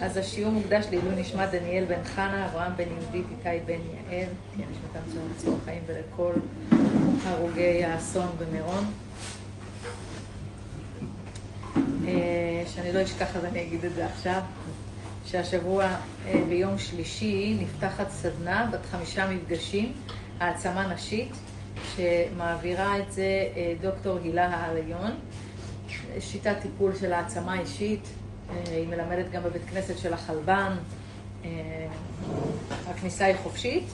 אז השיעור מוקדש לעילוי נשמת דניאל בן חנה, אברהם בן יהודית, איתי בן יעל, תהיה נשמתם של מצבור חיים ולכל הרוגי האסון במירון. אה, שאני לא אשכח אז אני אגיד את זה עכשיו, שהשבוע אה, ביום שלישי נפתחת סדנה בת חמישה מפגשים, העצמה נשית, שמעבירה את זה אה, דוקטור הילה העליון, שיטת טיפול של העצמה אישית, היא מלמדת גם בבית כנסת של החלבן, הכניסה היא חופשית,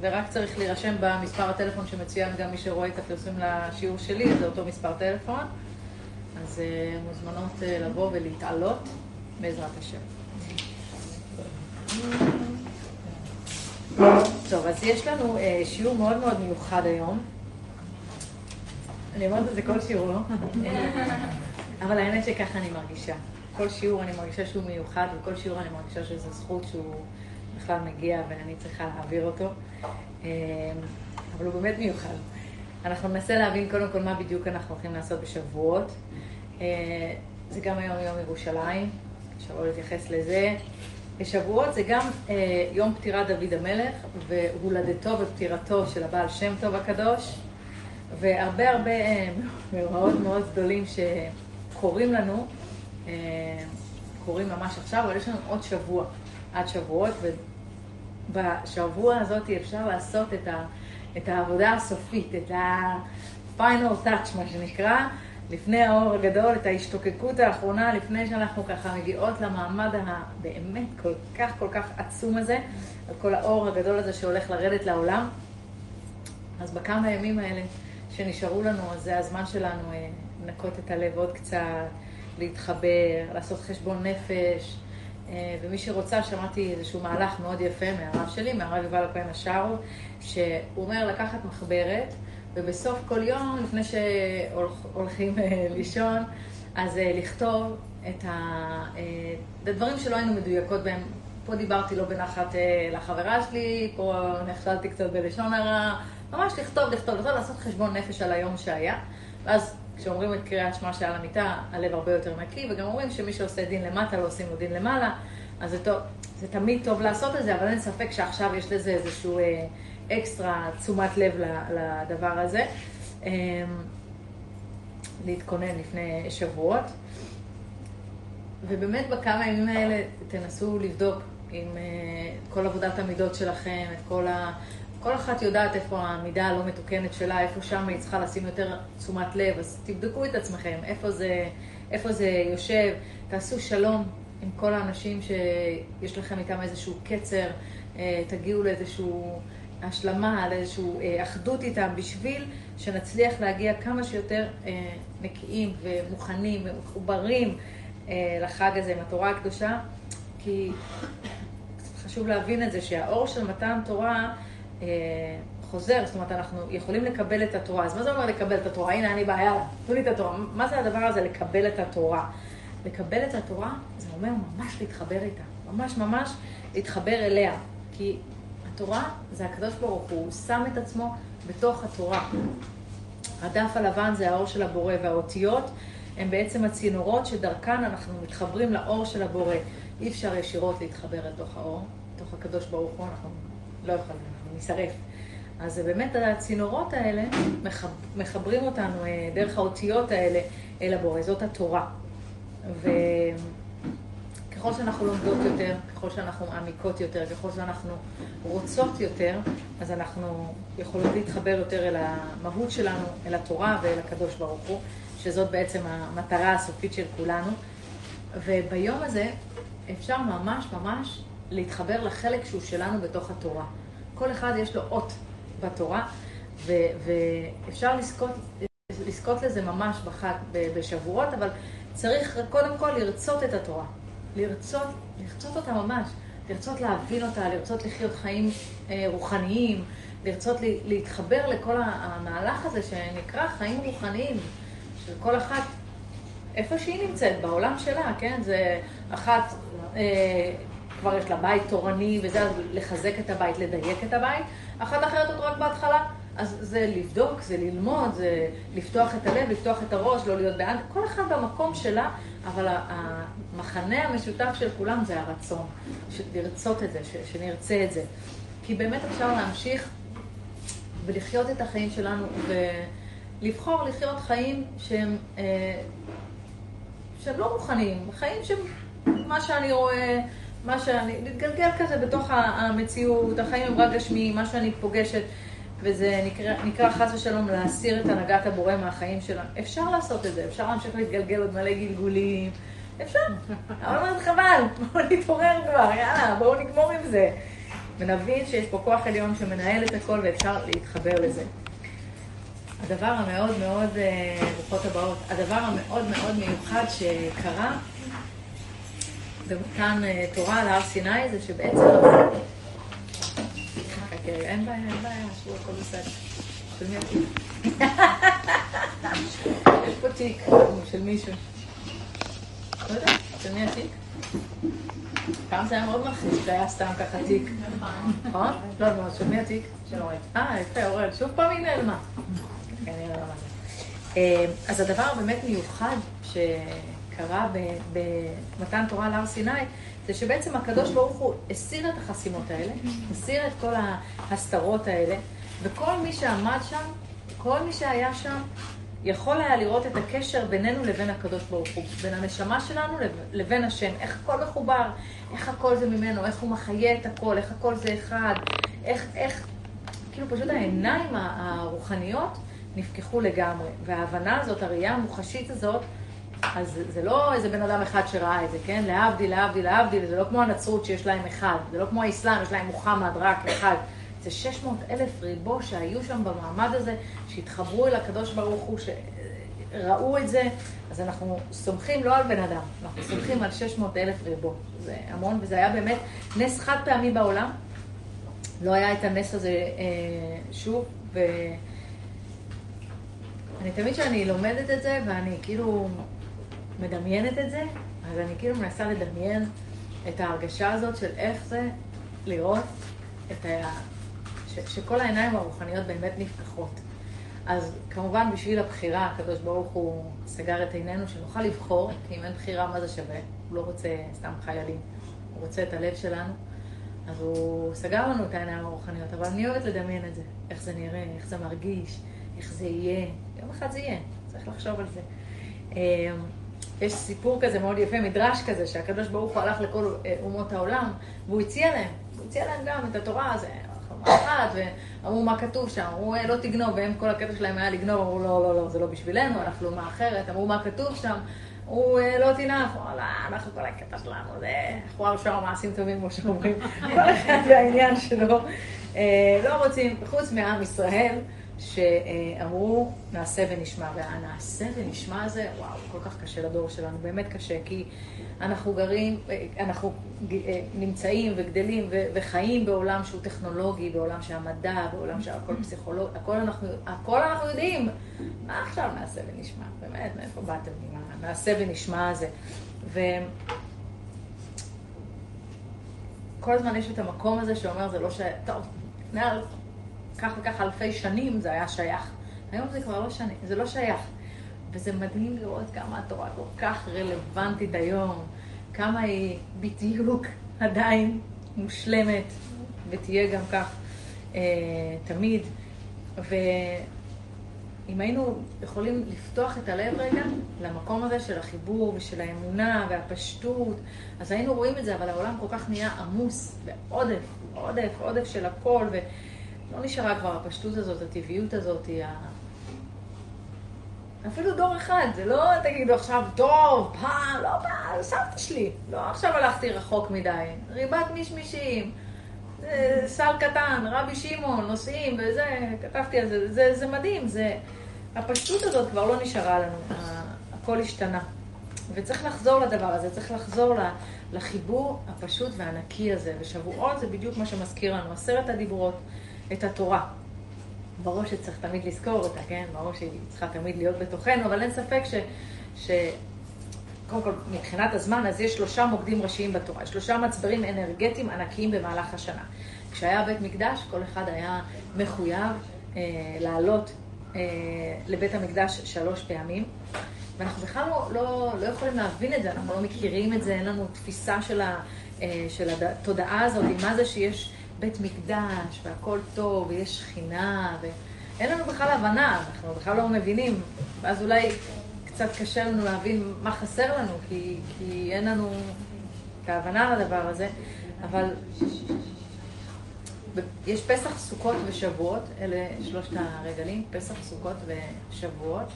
ורק צריך להירשם במספר הטלפון שמצוין גם מי שרואה את הפרסום לשיעור שלי, זה אותו מספר טלפון. אז אה, מוזמנות אה, לבוא ולהתעלות בעזרת השם. טוב, אז יש לנו אה, שיעור מאוד מאוד מיוחד היום. אני אומרת את זה כל שיעור, לא? אבל האמת שככה אני מרגישה. כל שיעור אני מרגישה שהוא מיוחד, וכל שיעור אני מרגישה שזו זכות שהוא בכלל מגיע ואני צריכה להעביר אותו. אבל הוא באמת מיוחד. אנחנו ננסה להבין קודם כל מה בדיוק אנחנו הולכים לעשות בשבועות. אה, זה גם היום יום ירושלים, אפשר לא להתייחס לזה. בשבועות זה גם אה, יום פטירת דוד המלך והולדתו ופטירתו של הבעל שם טוב הקדוש והרבה הרבה אה, מאורעות מאוד גדולים שקורים לנו, קורים ממש עכשיו, אבל יש לנו עוד שבוע עד שבועות ובשבוע הזאת אפשר לעשות את, ה, את העבודה הסופית, את ה-final touch מה שנקרא, לפני האור הגדול, את ההשתוקקות האחרונה, לפני שאנחנו ככה מגיעות למעמד הבאמת כל כך כל כך עצום הזה, על כל האור הגדול הזה שהולך לרדת לעולם. אז בכמה ימים האלה שנשארו לנו, אז זה הזמן שלנו אה, לנקות את הלב עוד קצת, להתחבר, לעשות חשבון נפש. אה, ומי שרוצה, שמעתי איזשהו מהלך מאוד יפה מהרב שלי, מהרב יובל הכהן השארו, שהוא אומר לקחת מחברת ובסוף כל יום, לפני שהולכים אה, לישון, אז אה, לכתוב את הדברים אה, שלא היינו מדויקות בהם. פה דיברתי לא בנחת לחברה שלי, פה נכשלתי קצת בלשון הרע, ממש לכתוב, לכתוב, לכתוב, לעשות חשבון נפש על היום שהיה. ואז כשאומרים את קריאת שמע שעל המיטה, הלב הרבה יותר נקי, וגם אומרים שמי שעושה דין למטה לא עושים לו דין למעלה, אז זה, טוב, זה תמיד טוב לעשות את זה, אבל אין ספק שעכשיו יש לזה איזשהו... אה, אקסטרה תשומת לב לדבר הזה. אמ, להתכונן לפני שבועות. ובאמת בכמה ימים האלה תנסו לבדוק עם אה, כל עבודת המידות שלכם, את כל ה... כל אחת יודעת איפה המידה הלא מתוקנת שלה, איפה שם היא צריכה לשים יותר תשומת לב, אז תבדקו את עצמכם, איפה זה, איפה זה יושב, תעשו שלום עם כל האנשים שיש לכם איתם איזשהו קצר, אה, תגיעו לאיזשהו... השלמה, על איזושהי אה, אחדות איתם, בשביל שנצליח להגיע כמה שיותר אה, נקיים ומוכנים ומחוברים אה, לחג הזה עם התורה הקדושה, כי חשוב להבין את זה שהאור של מתן תורה חוזר, זאת אומרת, אנחנו יכולים לקבל את התורה. אז מה זה אומר לקבל את התורה? הנה, אני באה, יאללה, תנו לי את התורה. מה זה הדבר הזה לקבל את התורה? לקבל את התורה, זה אומר ממש להתחבר איתה. ממש ממש להתחבר אליה. כי התורה זה הקדוש ברוך הוא, הוא שם את עצמו בתוך התורה. הדף הלבן זה האור של הבורא, והאותיות הן בעצם הצינורות שדרכן אנחנו מתחברים לאור של הבורא. אי אפשר ישירות להתחבר לתוך האור, לתוך הקדוש ברוך הוא, אנחנו לא יכולים, אנחנו נשרף. אז באמת הצינורות האלה מחברים אותנו אה, דרך האותיות האלה אל הבורא, זאת התורה. ו... ככל שאנחנו לומדות יותר, ככל שאנחנו מעמיקות יותר, ככל שאנחנו רוצות יותר, אז אנחנו יכולות להתחבר יותר אל המהות שלנו, אל התורה ואל הקדוש ברוך הוא, שזאת בעצם המטרה הסופית של כולנו. וביום הזה אפשר ממש ממש להתחבר לחלק שהוא שלנו בתוך התורה. כל אחד יש לו אות בתורה, ו- ואפשר לזכות, לזכות לזה ממש בחג, בשבועות, אבל צריך קודם כל לרצות את התורה. לרצות, לרצות אותה ממש, לרצות להבין אותה, לרצות לחיות חיים אה, רוחניים, לרצות להתחבר לכל המהלך הזה שנקרא חיים רוחניים, של כל אחת איפה שהיא נמצאת, בעולם שלה, כן? זה אחת, אה, כבר יש לה בית תורני, וזה לחזק את הבית, לדייק את הבית, אחת אחרת עוד רק בהתחלה. אז זה לבדוק, זה ללמוד, זה לפתוח את הלב, לפתוח את הראש, לא להיות בעד, כל אחד במקום שלה, אבל המחנה המשותף של כולם זה הרצון, לרצות את זה, שנרצה את זה. כי באמת אפשר להמשיך ולחיות את החיים שלנו ולבחור לחיות חיים שהם, אה, שהם לא מוכנים, חיים שהם מה שאני רואה, מה שאני, להתגלגל כזה בתוך המציאות, החיים הם רק גשמיים, מה שאני פוגשת. וזה נקרא, נקרא חס ושלום להסיר את הנהגת הבורא מהחיים שלנו. אפשר לעשות את זה, אפשר להמשיך להתגלגל עוד מלא גלגולים, אפשר. אבל אומרת חבל, בואו נתעורר כבר, יאללה, בואו נגמור עם זה. ונבין שיש פה כוח עליון שמנהל את הכל ואפשר להתחבר לזה. הדבר המאוד מאוד, אה, ברוכות הבאות, הדבר המאוד מאוד מיוחד שקרה במתן אה, תורה על הר סיני זה שבעצם אין בעיה, אין בעיה, שבו, הכל בסדר. של מי התיק? יש פה תיק של מישהו. לא יודע, של מי התיק? פעם זה היה מאוד מלחיץ, זה היה סתם ככה תיק. נכון? לא, לא, של מי התיק? של אורל. אה, יפה, אורל. שוב פעם היא נעלמה. כן, אה, אז הדבר הבאמת מיוחד שקרה במתן תורה להר סיני, זה שבעצם הקדוש ברוך הוא הסיר את החסימות האלה, הסיר את כל ההסתרות האלה, וכל מי שעמד שם, כל מי שהיה שם, יכול היה לראות את הקשר בינינו לבין הקדוש ברוך הוא, בין הנשמה שלנו לבין השם, איך הכל מחובר, איך הכל זה ממנו, איך הוא מחיה את הכל, איך הכל זה אחד, איך, איך, כאילו פשוט העיניים הרוחניות נפקחו לגמרי, וההבנה הזאת, הראייה המוחשית הזאת, אז זה לא איזה בן אדם אחד שראה את זה, כן? להבדיל, להבדיל, להבדיל, זה לא כמו הנצרות שיש להם אחד, זה לא כמו האסלאם, יש להם מוחמד רק אחד. זה 600 אלף ריבו שהיו שם במעמד הזה, שהתחברו אל הקדוש ברוך הוא, שראו את זה, אז אנחנו סומכים לא על בן אדם, אנחנו סומכים על 600 אלף ריבו. זה המון, וזה היה באמת נס חד פעמי בעולם. לא היה את הנס הזה אה, שוב, ואני תמיד כשאני לומדת את זה, ואני כאילו מדמיינת את זה, אז אני כאילו מנסה לדמיין את ההרגשה הזאת של איך זה לראות את ה... ש... שכל העיניים הרוחניות באמת נפתחות. אז כמובן בשביל הבחירה, הקדוש ברוך הוא סגר את עינינו, שנוכל לבחור, כי אם אין בחירה, מה זה שווה? הוא לא רוצה סתם חיילים, הוא רוצה את הלב שלנו. אז הוא סגר לנו את העיניים הרוחניות, אבל אני אוהבת לדמיין את זה, איך זה נראה, איך זה מרגיש, איך זה יהיה. יום אחד זה יהיה, צריך לחשוב על זה. יש סיפור כזה מאוד יפה, מדרש כזה, שהקדוש ברוך הוא הלך לכל אה, אומות העולם, והוא הציע להם, הוא הציע להם גם את התורה, הזה, אחת, ואמרו מה כתוב שם, אמרו אה, לא תגנוב, והם כל הקטע שלהם היה לגנוב, אמרו לא, לא, לא, זה לא בשבילנו, אנחנו אומה אחרת, אמרו מה כתוב שם, אה, לא תנף, אמרו לא, אנחנו כל הקטע שלנו, זה חואר שער מעשים טובים, כמו שאומרים, כל אחד והעניין שלו, לא רוצים, חוץ מעם ישראל. שאמרו נעשה ונשמע, והנעשה ונשמע הזה, וואו, כל כך קשה לדור שלנו, באמת קשה, כי אנחנו גרים, אנחנו נמצאים וגדלים וחיים בעולם שהוא טכנולוגי, בעולם שהמדע, בעולם שהכל פסיכולוגי, הכל אנחנו, הכל אנחנו יודעים. מה עכשיו נעשה ונשמע? באמת, מאיפה באתם עם הנעשה ונשמע הזה? ו... כל הזמן יש את המקום הזה שאומר, זה לא ש... טוב, מעל כך וכך אלפי שנים זה היה שייך. היום זה כבר לא שני, זה לא שייך. וזה מדהים לראות כמה התורה כל כך רלוונטית היום, כמה היא בדיוק עדיין מושלמת, ותהיה גם כך אה, תמיד. ואם היינו יכולים לפתוח את הלב רגע למקום הזה של החיבור ושל האמונה והפשטות, אז היינו רואים את זה, אבל העולם כל כך נהיה עמוס ועודף, עודף, עודף של הכל. ו... לא נשארה כבר הפשטות הזאת, הטבעיות הזאת, ה... אפילו דור אחד, זה לא תגידו עכשיו, טוב, פעם, לא פעם, סבתא שלי. לא עכשיו הלכתי רחוק מדי. ריבת מישמישים, סל קטן, רבי שמעון, נוסעים וזה, כתבתי על זה, זה, זה מדהים, זה... הפשטות הזאת כבר לא נשארה לנו, הכל השתנה. וצריך לחזור לדבר הזה, צריך לחזור לחיבור הפשוט והנקי הזה. ושבועות זה בדיוק מה שמזכיר לנו, עשרת הדיברות. את התורה. ברור שצריך תמיד לזכור אותה, כן? ברור שהיא צריכה תמיד להיות בתוכנו, אבל אין ספק ש, קודם כל, מבחינת הזמן, אז יש שלושה מוקדים ראשיים בתורה, שלושה מצברים אנרגטיים ענקיים במהלך השנה. כשהיה בית מקדש, כל אחד היה מחויב אה, לעלות אה, לבית המקדש שלוש פעמים. ואנחנו בכלל לא, לא, לא יכולים להבין את זה, אנחנו לא מכירים את זה, אין לנו תפיסה של, ה, אה, של התודעה הזאת, מה זה שיש בית מקדש והכל טוב ויש שכינה, ואין לנו בכלל הבנה, אנחנו בכלל לא מבינים, ואז אולי קצת קשה לנו להבין מה חסר לנו, כי, כי אין לנו את ההבנה לדבר הזה, אבל יש פסח, סוכות ושבועות, אלה שלושת הרגלים, פסח, סוכות ושבועות,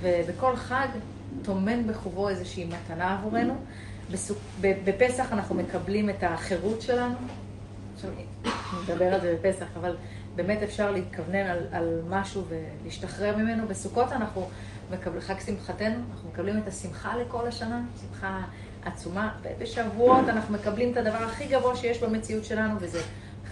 ובכל חג טומן בחובו איזושהי מתנה עבורנו. בפסח אנחנו מקבלים את החירות שלנו. עכשיו, נדבר על זה בפסח, אבל באמת אפשר להתכוונן על, על משהו ולהשתחרר ממנו. בסוכות אנחנו מקבלים, חג שמחתנו, אנחנו מקבלים את השמחה לכל השנה, שמחה עצומה. ובשבועות אנחנו מקבלים את הדבר הכי גבוה שיש במציאות שלנו, וזה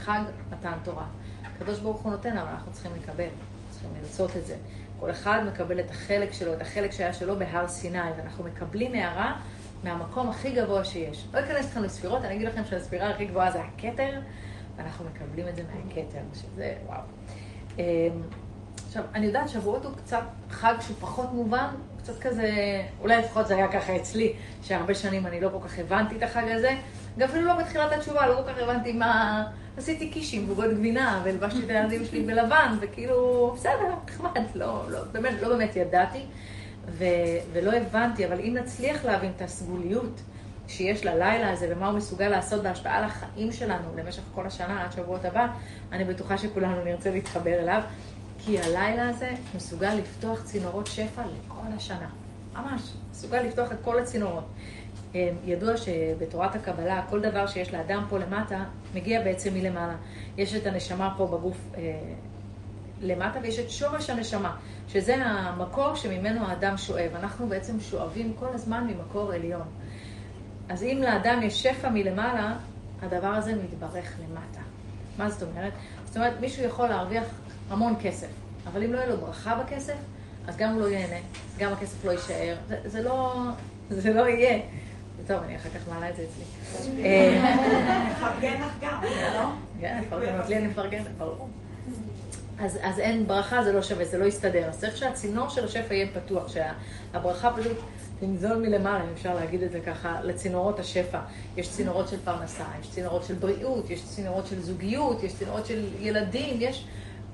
חג מתן תורה. הקדוש ברוך הוא נותן, אבל אנחנו צריכים לקבל, צריכים לרצות את זה. כל אחד מקבל את החלק שלו, את החלק שהיה שלו בהר סיני, ואנחנו מקבלים הערה מהמקום הכי גבוה שיש. לא אכנס אתכם לספירות, אני אגיד לכם שהספירה הכי גבוהה זה הכתר, ואנחנו מקבלים את זה מהכתר, שזה וואו. אמ, עכשיו, אני יודעת שבועות הוא קצת חג שהוא פחות מובן, קצת כזה, אולי לפחות זה היה ככה אצלי, שהרבה שנים אני לא כל כך הבנתי את החג הזה, גם אפילו לא בתחילת התשובה, לא כל כך הבנתי מה... עשיתי קישים ועוגות גבינה, והלבשתי את הילדים שלי בלבן, וכאילו, בסדר, נחמד, לא, לא, באמת, לא באמת ידעתי, ו, ולא הבנתי, אבל אם נצליח להבין את הסגוליות שיש ללילה הזה, ומה הוא מסוגל לעשות בהשפעה על החיים שלנו למשך כל השנה, עד שבועות הבא, אני בטוחה שכולנו נרצה להתחבר אליו, כי הלילה הזה מסוגל לפתוח צינורות שפע לכל השנה. ממש, מסוגל לפתוח את כל הצינורות. אמ, ידוע שבתורת הקבלה, כל דבר שיש לאדם פה למטה, מגיע בעצם מלמעלה. יש את הנשמה פה בגוף אה, למטה, ויש את שורש הנשמה, שזה המקור שממנו האדם שואב. אנחנו בעצם שואבים כל הזמן ממקור עליון. אז אם לאדם יש שפע מלמעלה, הדבר הזה מתברך למטה. מה זאת אומרת? זאת אומרת, מישהו יכול להרוויח המון כסף, אבל אם לא יהיה לו ברכה בכסף, אז גם הוא לא ייהנה, גם הכסף לא יישאר. זה, זה, לא, זה לא יהיה. טוב, אני אחר כך מעלה את זה אצלי. מפרגן לך גם, לא? כן, מפרגנת לי, אני מפרגנת, ברור. אז אין ברכה, זה לא שווה, זה לא יסתדר. אז צריך שהצינור של השפע יהיה פתוח, שהברכה פשוט תנזול מלמעלה, אם אפשר להגיד את זה ככה, לצינורות השפע. יש צינורות של פרנסה, יש צינורות של בריאות, יש צינורות של זוגיות, יש צינורות של ילדים, יש...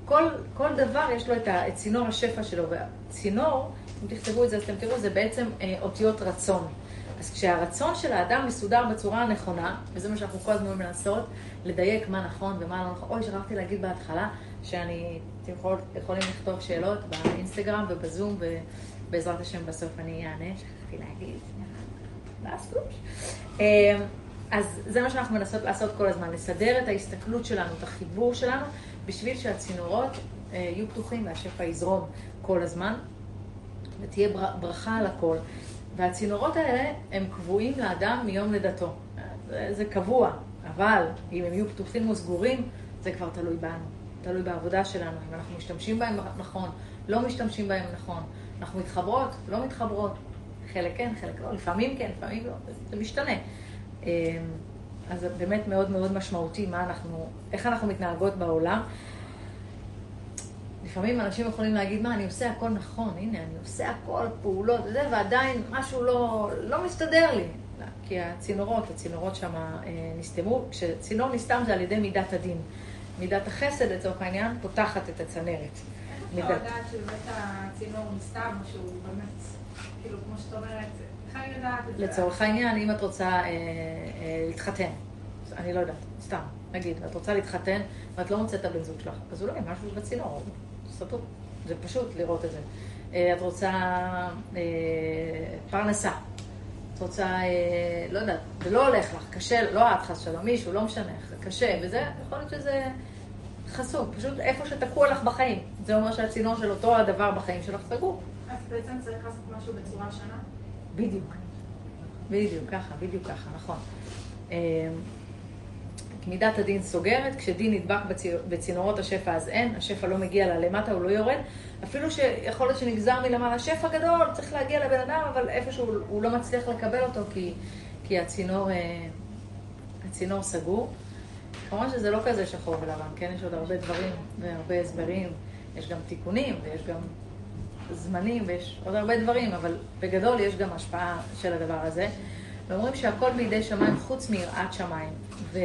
כל, כל דבר יש לו את, ה, את צינור השפע שלו, והצינור, אם תכתבו את זה, אז אתם תראו, זה בעצם אה, אותיות רצון. אז כשהרצון של האדם מסודר בצורה הנכונה, וזה מה שאנחנו כל הזמן מנסות, לדייק מה נכון ומה לא נכון. אוי, שכחתי להגיד בהתחלה, שאני, אתם יכול, יכולים לכתוב שאלות באינסטגרם ובזום, ובעזרת השם בסוף אני אענה, שכחתי להגיד. אמ, אז זה מה שאנחנו מנסות לעשות כל הזמן, לסדר את ההסתכלות שלנו, את החיבור שלנו, בשביל שהצינורות אה, יהיו פתוחים והשפע יזרום כל הזמן, ותהיה ברכה על הכל. והצינורות האלה הם קבועים לאדם מיום לידתו. זה, זה קבוע, אבל אם הם יהיו פתוחים או סגורים, זה כבר תלוי בנו, תלוי בעבודה שלנו, אם אנחנו משתמשים בהם נכון, לא משתמשים בהם נכון, אנחנו מתחברות, לא מתחברות, חלק כן, חלק לא, לפעמים כן, לפעמים לא, זה משתנה. אמ, אז זה באמת מאוד מאוד משמעותי מה אנחנו, איך אנחנו מתנהגות בעולם. לפעמים אנשים יכולים להגיד, מה, אני עושה הכל נכון, הנה, אני עושה הכל, פעולות וזה, ועדיין משהו לא, לא מסתדר לי. כי הצינורות, הצינורות שם אה, נסתמו, כשצינור נסתם זה על ידי מידת הדין. מידת החסד, לצורך העניין, פותחת את הצנרת. איך אפשר לדעת שבאמת הצינור נסתם, או שהוא באמת, כאילו, כמו שאת אומרת, איך אני יודעת את זה? לצורך העניין, אם את רוצה אה, אה, להתחתן, אני לא יודעת, סתם, נגיד, את רוצה להתחתן, ואת לא מוצאת את הבן זוג שלך, אז אולי משהו בצינור, סתום. זה פשוט לראות את זה. אה, את רוצה אה, פרנסה. את רוצה, אה, לא יודעת, זה לא הולך לך, קשה, לא את חס שלום, מישהו, לא משנה, קשה, וזה, יכול להיות שזה חסום, פשוט איפה שתקוע לך בחיים. זה אומר שהצינור של אותו הדבר בחיים שלך סגור. אז בעצם צריך לעשות משהו בצורה שונה? בדיוק. בדיוק, ככה, בדיוק ככה, נכון. מידת הדין סוגרת, כשדין נדבק בצינורות השפע אז אין, השפע לא מגיע ללמטה, הוא לא יורד. אפילו שיכול להיות שנגזר מלמעלה שפע גדול, צריך להגיע לבן אדם, אבל איפשהו הוא לא מצליח לקבל אותו כי, כי הצינור, אה, הצינור סגור. כמובן שזה לא כזה שחור ולבן, כן? יש עוד הרבה דברים והרבה הסברים, יש גם תיקונים ויש גם זמנים ויש עוד הרבה דברים, אבל בגדול יש גם השפעה של הדבר הזה. ואומרים שהכל בידי שמיים חוץ מיראת שמיים. ו...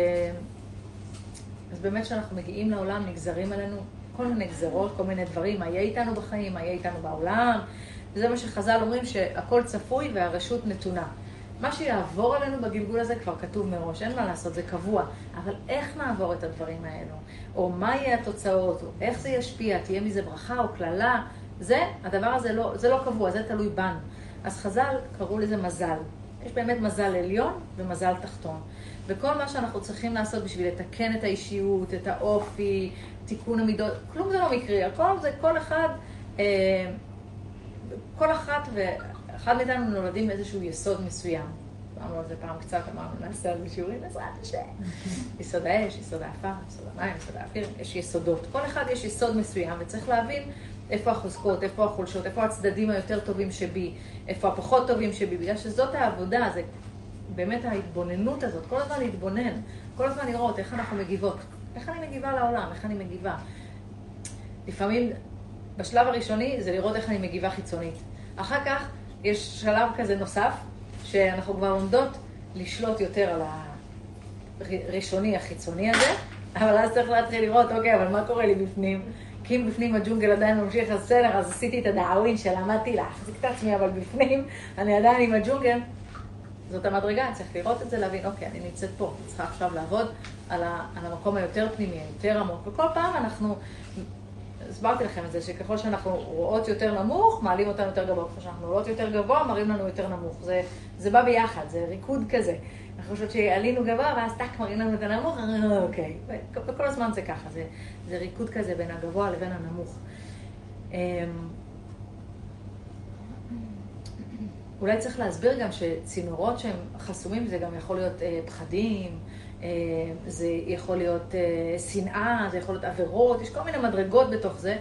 אז באמת כשאנחנו מגיעים לעולם נגזרים עלינו כל מיני גזרות, כל מיני דברים, מה יהיה איתנו בחיים, מה יהיה איתנו בעולם. וזה מה שחז"ל אומרים שהכל צפוי והרשות נתונה. מה שיעבור עלינו בגלגול הזה כבר כתוב מראש, אין מה לעשות, זה קבוע. אבל איך נעבור את הדברים האלו? או מה יהיה התוצאות? או איך זה ישפיע? תהיה מזה ברכה או קללה? זה, הדבר הזה לא, זה לא קבוע, זה תלוי בנו. אז חז"ל קראו לזה מזל. יש באמת מזל עליון ומזל תחתון. וכל מה שאנחנו צריכים לעשות בשביל לתקן את האישיות, את האופי, תיקון המידות, כלום זה לא מקרי, הכל זה כל אחד, אה, כל אחת ואחד מאיתנו נולדים מאיזשהו יסוד מסוים. אמרנו על זה פעם קצת, אמרנו, נעשה על זה שיעורים בעזרת השם. יסוד האש, יסוד האפר, יסוד המים, יסוד האוויר, יש יסודות. כל אחד יש יסוד מסוים, וצריך להבין איפה החוזקות, איפה החולשות, איפה הצדדים היותר טובים שבי, איפה הפחות טובים שבי, בגלל שזאת העבודה, זה באמת ההתבוננות הזאת, כל הזמן להתבונן, כל הזמן לראות איך אנחנו מגיבות, איך אני מגיבה לעולם, איך אני מגיבה. לפעמים, בשלב הראשוני זה לראות איך אני מגיבה חיצונית. אחר כך יש שלב כזה נוסף, שאנחנו כבר עומדות לשלוט יותר על הראשוני החיצוני הזה, אבל אז צריך להתחיל לראות, אוקיי, אבל מה קורה לי בפנים? כי אם בפנים הג'ונגל עדיין ממשיך, אז בסדר, אז עשיתי את הדאווין שלמדתי להחזיק את עצמי, אבל בפנים אני עדיין עם הג'ונגל. זאת המדרגה, צריך לראות את זה, להבין, אוקיי, אני נמצאת פה, אני צריכה עכשיו לעבוד על, ה, על המקום היותר פנימי, היותר עמוק, וכל פעם אנחנו, הסברתי לכם את זה, שככל שאנחנו רואות יותר נמוך, מעלים אותנו יותר גבוה, ככל שאנחנו רואות יותר גבוה, מראים לנו יותר נמוך. זה, זה בא ביחד, זה ריקוד כזה. אנחנו חושבות שעלינו גבוה, ואז טאק מראים לנו את הנמוך, אוקיי. וכל הזמן זה ככה, זה, זה ריקוד כזה בין הגבוה לבין הנמוך. אולי צריך להסביר גם שצינורות שהם חסומים זה גם יכול להיות אה, פחדים, אה, זה יכול להיות אה, שנאה, זה יכול להיות עבירות, יש כל מיני מדרגות בתוך זה,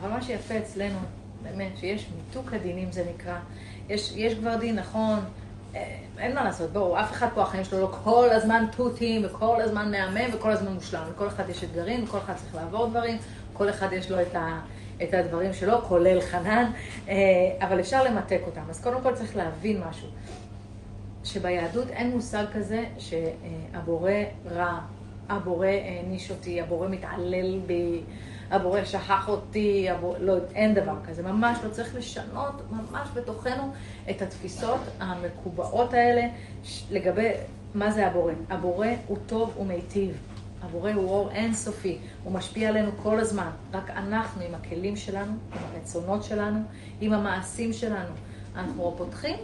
אבל מה שיפה אצלנו, באמת, שיש מיתוק הדינים זה נקרא, יש, יש כבר דין, נכון, אה, אין מה לעשות, בואו, אף אחד פה החיים שלו לא כל הזמן תותים, וכל הזמן מהמם, וכל הזמן מושלם. לכל אחד יש אתגרים, וכל אחד צריך לעבור דברים, כל אחד יש לו את, ה, את הדברים שלו, כולל חנן, אה, אבל אפשר למתק אותם. אז קודם כל צריך להבין משהו, שביהדות אין מושג כזה שהבורא רע, הבורא העניש אותי, הבורא מתעלל בי. הבורא שכח אותי, הבור... לא, אין דבר כזה, ממש לא צריך לשנות ממש בתוכנו את התפיסות המקובעות האלה לגבי מה זה הבורא. הבורא הוא טוב ומיטיב. הבורא הוא אור אינסופי, הוא משפיע עלינו כל הזמן. רק אנחנו עם הכלים שלנו, עם הרצונות שלנו, עם המעשים שלנו. אנחנו או פותחים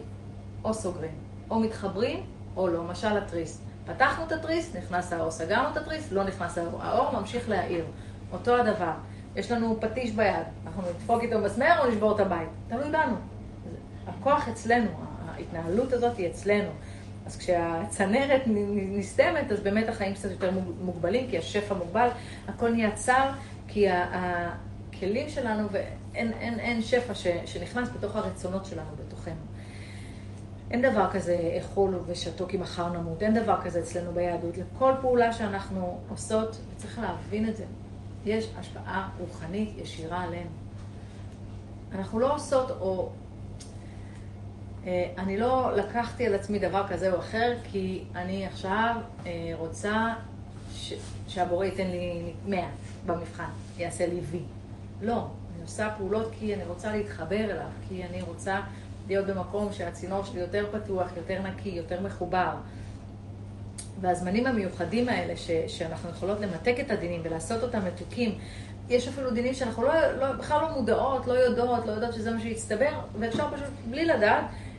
או סוגרים, או מתחברים או לא. משל התריס. פתחנו את התריס, נכנס האור, סגרנו את התריס, לא נכנס האור. האור ממשיך להאיר. אותו הדבר. יש לנו פטיש ביד, אנחנו נדפוק איתו מסמר או נשבור את הבית. תלוי בנו. הכוח אצלנו, ההתנהלות הזאת היא אצלנו. אז כשהצנרת נסתמת, אז באמת החיים קצת יותר מוגבלים, כי השפע מוגבל, הכל נהיה צר, כי הכלים שלנו, ואין אין, אין שפע ש, שנכנס בתוך הרצונות שלנו, בתוכנו. אין דבר כזה אכול ושתו כי מחר נמות, אין דבר כזה אצלנו ביהדות. לכל פעולה שאנחנו עושות, וצריך להבין את זה, יש השפעה רוחנית ישירה עלינו. אנחנו לא עושות, או אני לא לקחתי על עצמי דבר כזה או אחר, כי אני עכשיו אה, רוצה ש, שהבורא ייתן לי 100 במבחן, יעשה לי וי. לא, אני עושה פעולות כי אני רוצה להתחבר אליו, כי אני רוצה להיות במקום שהצינור שלי יותר פתוח, יותר נקי, יותר מחובר. והזמנים המיוחדים האלה, ש, שאנחנו יכולות למתק את הדינים ולעשות אותם מתוקים, יש אפילו דינים שאנחנו לא, לא, בכלל לא מודעות, לא יודעות, לא יודעות שזה מה שהצטבר, ואפשר פשוט בלי לדעת אה,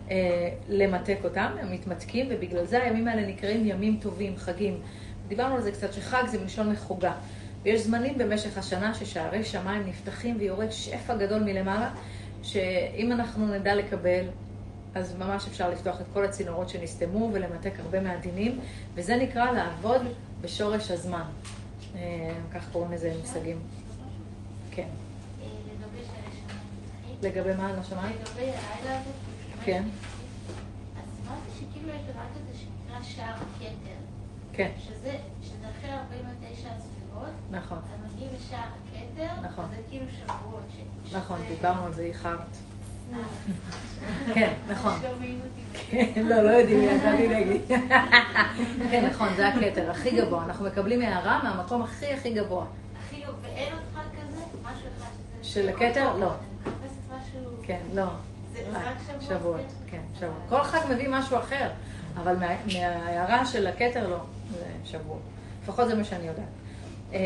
למתק אותם, הם מתמתקים, ובגלל זה הימים האלה נקראים ימים טובים, חגים. דיברנו על זה קצת, שחג זה מלשון מחוגה. ויש זמנים במשך השנה ששערי שמיים נפתחים ויורד שפע גדול מלמעלה, שאם אנחנו נדע לקבל אז ממש אפשר לפתוח את כל הצינורות שנסתמו ולמתק הרבה מהדינים, וזה נקרא לעבוד בשורש הזמן. אה, כך קוראים לזה מושגים. כן. לגבי מה? לא שמעת? לגבי הלילה הזה. כן. אז אמרתי שכאילו יש דבר כזה שנקרא שער הכתר. כן. שזה, שזה אחרי 49 הספירות. נכון. אז מגיעים לשער הכתר. נכון. זה כאילו שבועות. ש- נכון, דיברנו על זה, איחרת. כן, נכון. אותי. כן, לא, לא יודעים, ידעתי להגיד. כן, נכון, זה הכתר הכי גבוה. אנחנו מקבלים הערה מהמקום הכי הכי גבוה. הכי לא, ואין עוד אחד כזה? משהו אחד שזה... של הכתר? לא. אני מחפשת משהו... כן, לא. רק שבועות? כן, שבועות. כל חג מביא משהו אחר, אבל מה- מההערה של הכתר לא, זה שבועות. לפחות זה מה שאני יודעת. אה,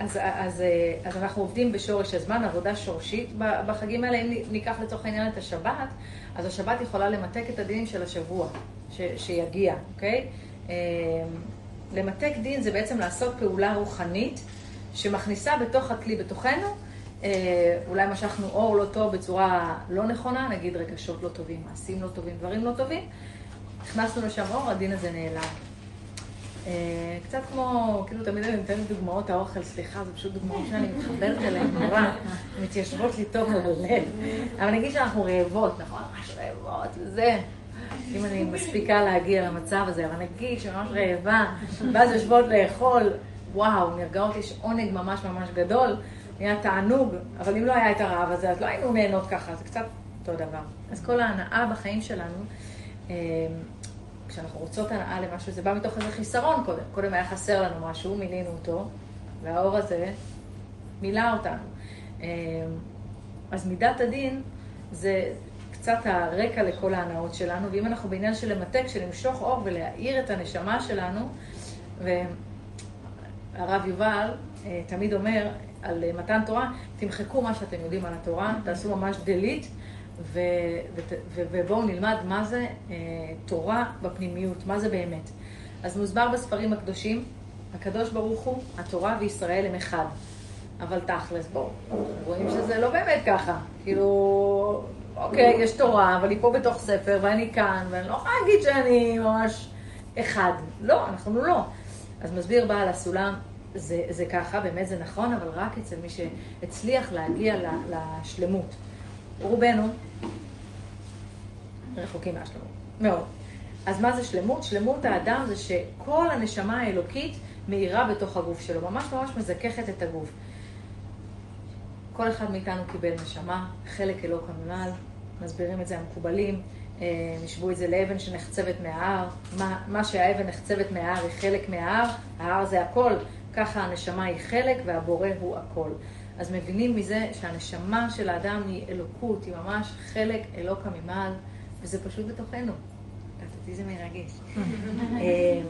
אז, אז, אה, אז אנחנו עובדים בשורש הזמן, עבודה שורשית בחגים האלה. אם ניקח לצורך העניין את השבת, אז השבת יכולה למתק את הדינים של השבוע ש, שיגיע, אוקיי? אה, למתק דין זה בעצם לעשות פעולה רוחנית שמכניסה בתוך הכלי, בתוכנו, אה, אולי משכנו אור לא טוב בצורה לא נכונה, נגיד רגשות לא טובים, מעשים לא טובים, דברים לא טובים, הכנסנו לשם אור, הדין הזה נעלם. אה, קצת כמו, כאילו תמיד אני נותנת דוגמאות האוכל, סליחה, זה פשוט דוגמאות שאני מתחברת אליהן נורא, מתיישבות לי טוב על הלב. אבל נגיד שאנחנו רעבות, נכון? ממש רעבות, וזה. אם אני מספיקה להגיע למצב הזה, אבל נגיד שממש רעבה, ואז יושבות לאכול, וואו, נרגעות, יש עונג ממש ממש גדול, נהיה תענוג, אבל אם לא היה את הרעב הזה, אז לא היינו נהנות ככה, זה קצת אותו דבר. אז כל ההנאה בחיים שלנו, אה, כשאנחנו רוצות הנאה למשהו, זה בא מתוך איזה חיסרון קודם. קודם היה חסר לנו משהו, מילינו אותו, והאור הזה מילא אותנו. אה, אז מידת הדין זה קצת הרקע לכל ההנאות שלנו, ואם אנחנו בעניין של למתק, של למשוך אור ולהאיר את הנשמה שלנו, והרב יובל אה, תמיד אומר על אה, מתן תורה, תמחקו מה שאתם יודעים על התורה, תעשו ממש delete, ו- ות- ו- ובואו נלמד מה זה אה, תורה בפנימיות, מה זה באמת. אז מוסבר בספרים הקדושים, הקדוש ברוך הוא, התורה וישראל הם אחד. אבל תכלס, בואו, רואים שזה לא באמת ככה. כאילו, אוקיי, יש תורה, אבל היא פה בתוך ספר, ואני כאן, ואני לא יכולה להגיד שאני ממש אחד. לא, אנחנו לא. אז מסביר בעל הסולם, זה, זה ככה, באמת זה נכון, אבל רק אצל מי שהצליח להגיע לשלמות. רובנו רחוקים מהשלמות, מאוד. אז מה זה שלמות? שלמות האדם זה שכל הנשמה האלוקית מאירה בתוך הגוף שלו, ממש ממש מזככת את הגוף. כל אחד מאיתנו קיבל נשמה, חלק אלוק הממעל, מסבירים את זה המקובלים, אה, השוו את זה לאבן שנחצבת מההר, מה, מה שהאבן נחצבת מההר היא חלק מההר, ההר זה הכל, ככה הנשמה היא חלק והבורא הוא הכל. אז מבינים מזה שהנשמה של האדם היא אלוקות, היא ממש חלק אלוק הממעל, וזה פשוט בתוכנו. אותי זה מרגש. אה,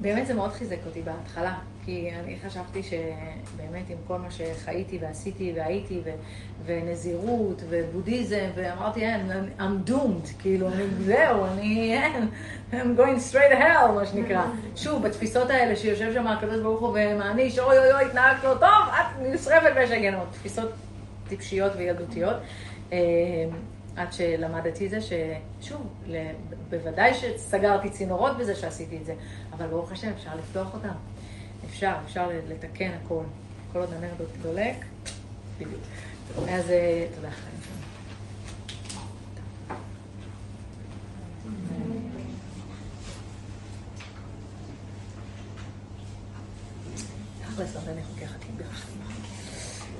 באמת זה מאוד חיזק אותי בהתחלה, כי אני חשבתי שבאמת עם כל מה שחייתי ועשיתי והייתי, ו- ונזירות ובודהיזם, ואמרתי, אין, I'm doomed, כאילו, אני, זהו, אני, אין, I'm going straight to hell, מה שנקרא. שוב, בתפיסות האלה שיושב שם הקדוש ברוך הוא ומעניש, אוי אוי אוי, התנהגת לא טוב, את נשרפת באש הגנות. תפיסות טיפשיות וילדותיות. אה, עד שלמדתי זה, ששוב, בוודאי שסגרתי צינורות בזה שעשיתי את זה, אבל ברוך השם אפשר לפתוח אותם. אפשר, אפשר לתקן הכל. כל עוד הנר דולק, בדיוק. אז אה, תודה חיים.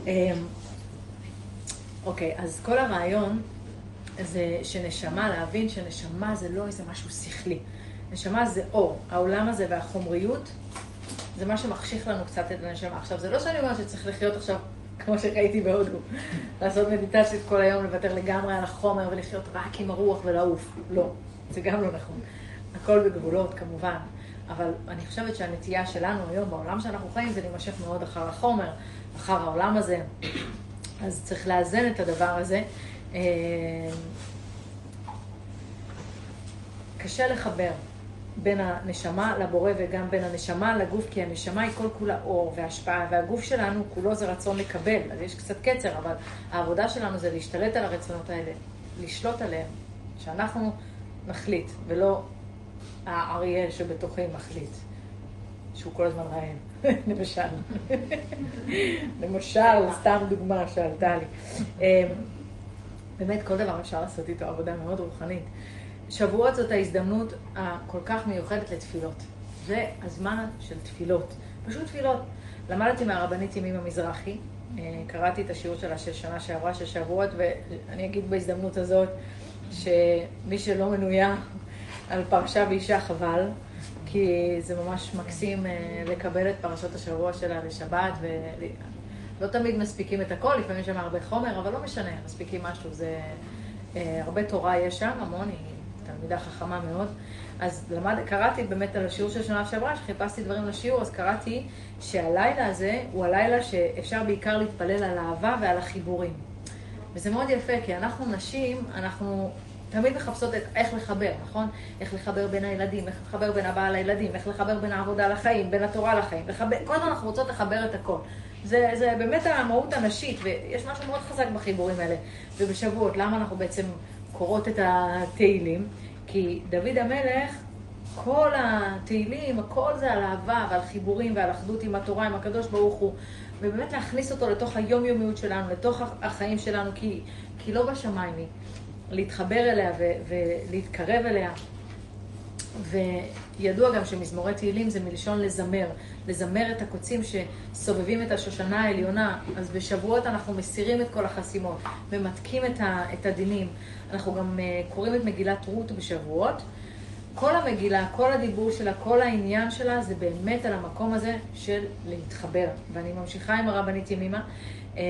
אמ, אוקיי, אז כל הרעיון זה שנשמה, להבין שנשמה זה לא איזה משהו שכלי. נשמה זה אור. העולם הזה והחומריות זה מה שמחשיך לנו קצת את הנשמה. עכשיו, זה לא שאני אומרת שצריך לחיות עכשיו כמו שראיתי בהודו, לעשות מדיטציות כל היום, לוותר לגמרי על החומר ולחיות רק עם הרוח ולעוף. לא, זה גם לא נכון. הכל בגבולות, כמובן. אבל אני חושבת שהנטייה שלנו היום, בעולם שאנחנו חיים, זה להימשך מאוד אחר החומר, אחר העולם הזה. אז צריך לאזן את הדבר הזה. אה, קשה לחבר בין הנשמה לבורא וגם בין הנשמה לגוף, כי הנשמה היא כל כולה אור והשפעה, והגוף שלנו כולו זה רצון לקבל, אז יש קצת קצר, אבל העבודה שלנו זה להשתלט על הרצונות האלה, לשלוט עליהם, שאנחנו נחליט, ולא האריה שבתוכי מחליט. שהוא כל הזמן רעב, למשל. למשל, סתם דוגמה שעלתה לי. אמ, באמת, כל דבר אפשר לעשות איתו עבודה מאוד רוחנית. שבועות זאת ההזדמנות הכל כך מיוחדת לתפילות. זה הזמן של תפילות. פשוט תפילות. למדתי מהרבנית ימימה מזרחי, אה, קראתי את השיעור שלה של שנה שעברה, של שבועות, ואני אגיד בהזדמנות הזאת, שמי שלא מנויה על פרשה ואישה חבל, כי זה ממש מקסים אה, לקבל את פרשות השבוע שלה לשבת, ולא תמיד מספיקים את הכל, לפעמים יש שם הרבה חומר, אבל לא משנה, מספיקים משהו, זה... אה, הרבה תורה יש שם, המון, היא תלמידה חכמה מאוד. אז למד, קראתי באמת על השיעור של שנה שעברה, כשחיפשתי דברים לשיעור, אז קראתי שהלילה הזה הוא הלילה שאפשר בעיקר להתפלל על אהבה ועל החיבורים. וזה מאוד יפה, כי אנחנו נשים, אנחנו תמיד מחפשות את איך לחבר, נכון? איך לחבר בין הילדים, איך לחבר בין הבעל לילדים, איך לחבר בין העבודה לחיים, בין התורה לחיים. לחבר, כל הזמן אנחנו רוצות לחבר את הכל. זה, זה באמת המהות הנשית, ויש משהו מאוד חזק בחיבורים האלה. ובשבועות, למה אנחנו בעצם קוראות את התהילים? כי דוד המלך, כל התהילים, הכל זה על אהבה ועל חיבורים ועל אחדות עם התורה, עם הקדוש ברוך הוא, ובאמת להכניס אותו לתוך היומיומיות שלנו, לתוך החיים שלנו, כי, כי לא בשמיים היא. להתחבר אליה ו- ולהתקרב אליה. וידוע גם שמזמורי תהילים זה מלשון לזמר, לזמר את הקוצים שסובבים את השושנה העליונה. אז בשבועות אנחנו מסירים את כל החסימות, ממתקים את, הדינים. אנחנו גם uh, קוראים את מגילת רות בשבועות. כל המגילה, כל הדיבור שלה, כל העניין שלה, זה באמת על המקום הזה של להתחבר. ואני ממשיכה עם הרבנית ימימה, אה,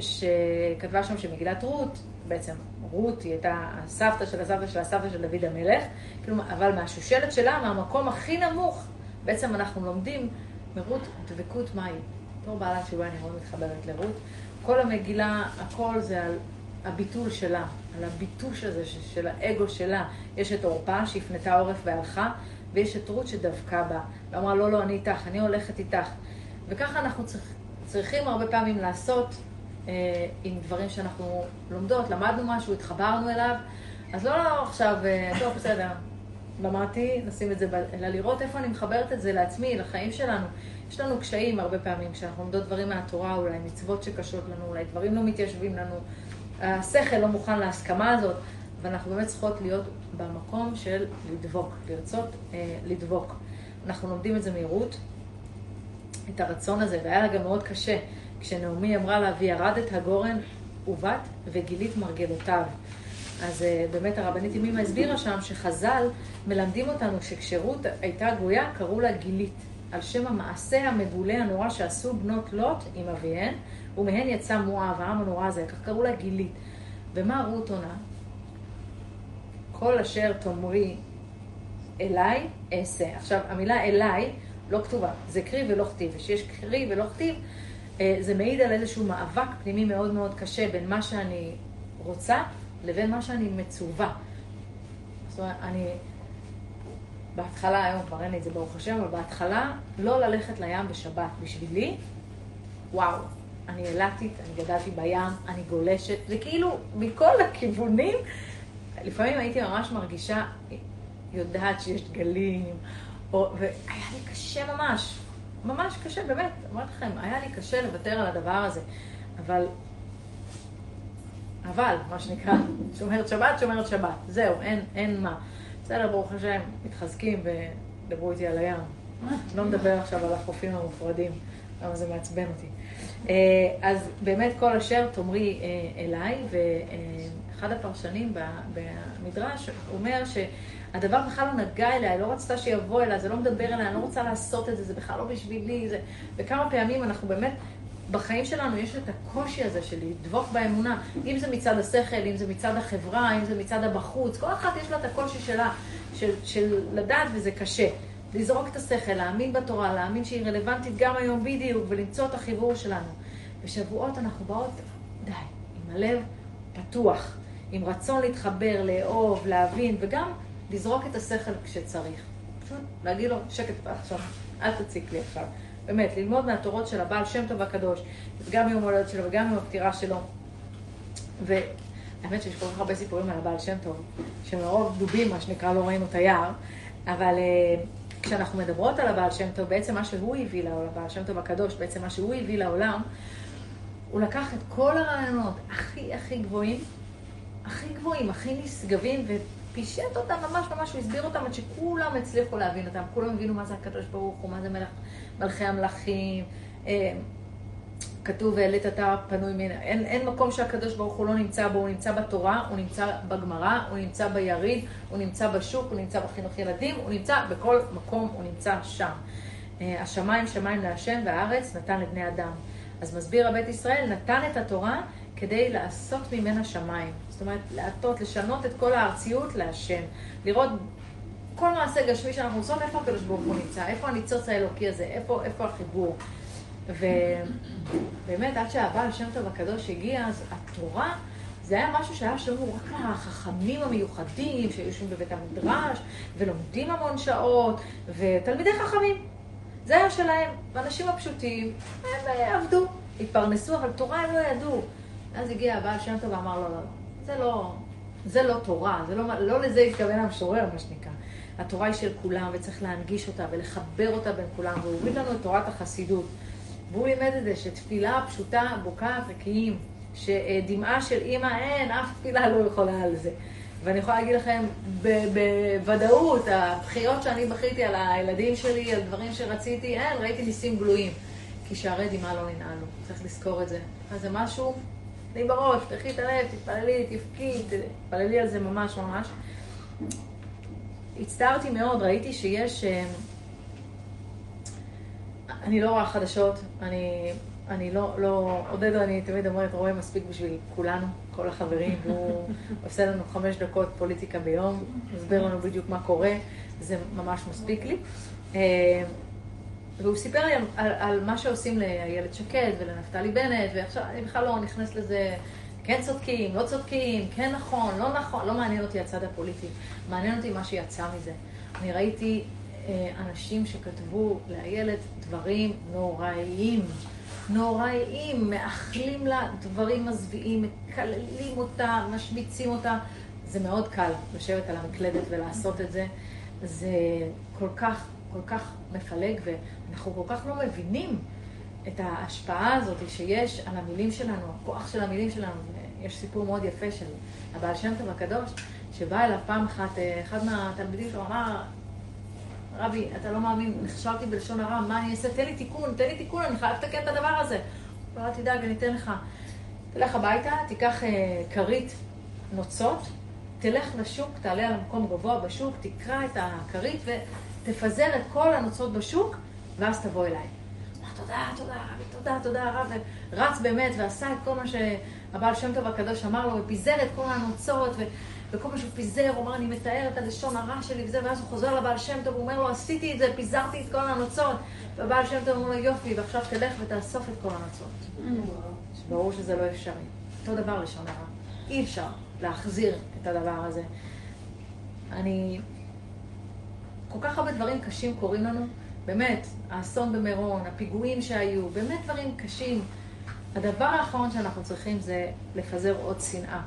שכתבה שם שמגילת רות, בעצם רות היא הייתה הסבתא של הסבתא של הסבתא של דוד המלך, כאילו, אבל מהשושלת שלה, מהמקום הכי נמוך, בעצם אנחנו לומדים מרות דבקות מהי. בתור בעלת תשובה אני מאוד מתחברת לרות. כל המגילה, הכל זה על הביטול שלה, על הביטוש הזה של האגו שלה. יש את עורפה שהפנתה עורף והלכה, ויש את רות שדבקה בה, ואמרה, לא, לא, אני איתך, אני הולכת איתך. וככה אנחנו צריכים, הרבה פעמים לעשות עם דברים שאנחנו לומדות, למדנו משהו, התחברנו אליו, אז לא, לא עכשיו, אה, טוב, בסדר, למדתי, נשים את זה, אלא לראות איפה אני מחברת את זה לעצמי, לחיים שלנו. יש לנו קשיים הרבה פעמים, כשאנחנו לומדות דברים מהתורה, אולי מצוות שקשות לנו, אולי דברים לא מתיישבים לנו, השכל לא מוכן להסכמה הזאת, ואנחנו באמת צריכות להיות במקום של לדבוק, לרצות אה, לדבוק. אנחנו לומדים את זה מהירות, את הרצון הזה, והיה לה גם מאוד קשה. כשנעמי אמרה לה, וירדת הגורן ובת וגילית מרגלותיו. אז uh, באמת הרבנית ימימה הסבירה שם שחז"ל מלמדים אותנו שכשרות הייתה גויה, קראו לה גילית, על שם המעשה המגולה הנורא שעשו בנות לוט עם אביהן, ומהן יצא מואב, העם הנורא הזה, כך קראו לה גילית. ומה רות עונה? כל אשר תאמרי אליי, אעשה. עכשיו, המילה אליי לא כתובה, זה קרי ולא כתיב, וכשיש קרי ולא כתיב, אה, זה מעיד על איזשהו מאבק פנימי מאוד מאוד קשה בין מה שאני רוצה לבין מה שאני מצווה. זאת אומרת, אני... בהתחלה, היום כבר אין לי את זה ברוך השם, אבל בהתחלה, לא ללכת לים בשבת. בשבילי, וואו, אני אילתית, אני גדלתי בים, אני גולשת, זה כאילו מכל הכיוונים. לפעמים הייתי ממש מרגישה, יודעת שיש גלים, או, והיה לי קשה ממש. ממש קשה, באמת, אמרתי לכם, היה לי קשה לוותר על הדבר הזה. אבל, אבל, מה שנקרא, שומרת שבת, שומרת שבת. זהו, אין, אין מה. בסדר, ברוך השם, מתחזקים ודברו איתי על הים. לא מדבר עכשיו על החופים המופרדים, למה זה מעצבן אותי. אה, אז באמת כל אשר תאמרי אה, אליי, ואחד הפרשנים במדרש אומר ש... הדבר בכלל לא נגע אליה, היא לא רצתה שיבוא אליה, זה לא מדבר אליה, אני לא רוצה לעשות את זה, זה בכלל לא בשבילי, זה... וכמה פעמים אנחנו באמת, בחיים שלנו יש את הקושי הזה של לדבוק באמונה, אם זה מצד השכל, אם זה מצד החברה, אם זה מצד הבחוץ, כל אחת יש לה את הקושי שלה, של, של לדעת וזה קשה. לזרוק את השכל, להאמין בתורה, להאמין שהיא רלוונטית גם היום בדיוק, ולמצוא את החיבור שלנו. בשבועות אנחנו באות, די, עם הלב פתוח, עם רצון להתחבר, לאהוב, להבין, וגם לזרוק את השכל כשצריך. פשוט להגיד לו, שקט עכשיו, אל תציק לי עכשיו. באמת, ללמוד מהתורות של הבעל שם טוב הקדוש, גם יום הולדת שלו וגם יום הפטירה שלו. והאמת שיש כל כך הרבה סיפורים על הבעל שם טוב, שמרוב דובים, מה שנקרא, לא ראינו את היער, אבל uh, כשאנחנו מדברות על הבעל שם טוב, בעצם מה שהוא הביא לעולם, הבעל שם טוב הקדוש, בעצם מה שהוא הביא לעולם, הוא לקח את כל הרעיונות הכי הכי גבוהים, הכי גבוהים, הכי נשגבים, ופישט אותם ממש ממש, הוא הסביר אותם עד שכולם הצליחו להבין אותם, כולם הבינו מה זה הקדוש ברוך הוא, מה זה מלך, מלכי המלכים. אה, כתוב והעלית אתה פנוי מן... אין, אין מקום שהקדוש ברוך הוא לא נמצא בו, הוא נמצא בתורה, הוא נמצא בגמרא, הוא נמצא ביריד, הוא נמצא בשוק, הוא נמצא בחינוך ילדים, הוא נמצא בכל מקום, הוא נמצא שם. אה, השמיים שמיים להשם והארץ נתן לבני אדם. אז מסביר הבית ישראל, נתן את התורה כדי לעשות ממנה שמיים. זאת אומרת, להטות, לשנות את כל הארציות להשם. לראות כל מעשה גשמי שאנחנו עושות, איפה הקדוש ברוך הוא נמצא? איפה הניצוץ האלוקי הזה? איפה, איפה החיבור? ובאמת, עד שהבעל שם טוב הקדוש הגיע, אז התורה, זה היה משהו שהיה שלנו רק לחכמים המיוחדים, שהיו יושבים בבית המדרש, ולומדים המון שעות, ותלמידי חכמים. זה היה שלהם. ואנשים הפשוטים, הם אה, עבדו, התפרנסו, אבל תורה הם לא ידעו. אז הגיע הבעל שם טוב ואמר, לא, לא, לא, זה לא, זה לא תורה, זה לא, לא לזה התכוון המשורר, מה שנקרא. התורה היא של כולם, וצריך להנגיש אותה ולחבר אותה בין כולם, והוא הביא לנו את תורת החסידות. והוא לימד את זה שתפילה פשוטה בוקעת וקיים, שדמעה של אימא אין, אף תפילה לא יכולה על זה. ואני יכולה להגיד לכם בוודאות, הבחיות שאני בכיתי על הילדים שלי, על דברים שרציתי, אין, ראיתי ניסים גלויים. כי שערי דמעה לא ננעלו, צריך לזכור את זה. אז זה משהו, תני בראש, תחי את הלב, תתפללי, תבכי, תתפללי על זה ממש ממש. הצטערתי מאוד, ראיתי שיש... אה, אני לא רואה חדשות, אני, אני לא, לא, עודד, אני תמיד אומרת, רואה מספיק בשביל כולנו, כל החברים, והוא עושה לנו חמש דקות פוליטיקה ביום, מסביר לנו בדיוק מה קורה, זה ממש מספיק לי. והוא סיפר לי על, על, על מה שעושים לאיילת שקד ולנפתלי בנט, ועכשיו אני בכלל לא נכנס לזה, כן צודקים, לא צודקים, כן נכון, לא נכון, לא מעניין אותי הצד הפוליטי, מעניין אותי מה שיצא מזה. אני ראיתי אה, אנשים שכתבו לאיילת דברים נוראיים, נוראיים, מאחלים לה דברים מזוויעים, מקללים אותה, משמיצים אותה. זה מאוד קל לשבת על המקלדת ולעשות את זה. זה כל כך, כל כך מפלג, ואנחנו כל כך לא מבינים את ההשפעה הזאת שיש על המילים שלנו, הכוח של המילים שלנו. יש סיפור מאוד יפה של הבעל שם טוב הקדוש, שבא אליו פעם אחת, אה, אחד מהתלמידים שלו אמר, רבי, אתה לא מאמין, נכשלתי בלשון הרע, מה אני אעשה? תן לי תיקון, תן לי תיקון, אני חייב לתקן את הדבר הזה. הוא אמר, תדאג, אני אתן לך. תלך הביתה, תיקח אה, כרית נוצות, תלך לשוק, תעלה על המקום גבוה בשוק, תקרע את הכרית ותפזר את כל הנוצות בשוק, ואז תבוא אליי. אמר, תודה, תודה, תודה, תודה, רב. ורץ באמת ועשה את כל מה שהבעל שם טוב הקדוש אמר לו, ופיזר את כל הנוצות, ו... וכל מה שהוא פיזר, הוא אמר, אני מתאר את הלשון הרע שלי וזה, ואז הוא חוזר לבעל שם טוב, הוא אומר לו, עשיתי את זה, פיזרתי את כל הנוצות. והבעל שם טוב אומר לו, יופי, ועכשיו תלך ותאסוף את כל הנוצות. ברור שזה לא אפשרי. אותו דבר לשון הרע. אי אפשר להחזיר את הדבר הזה. אני... כל כך הרבה דברים קשים קורים לנו, באמת, האסון במירון, הפיגועים שהיו, באמת דברים קשים. הדבר האחרון שאנחנו צריכים זה לפזר עוד שנאה.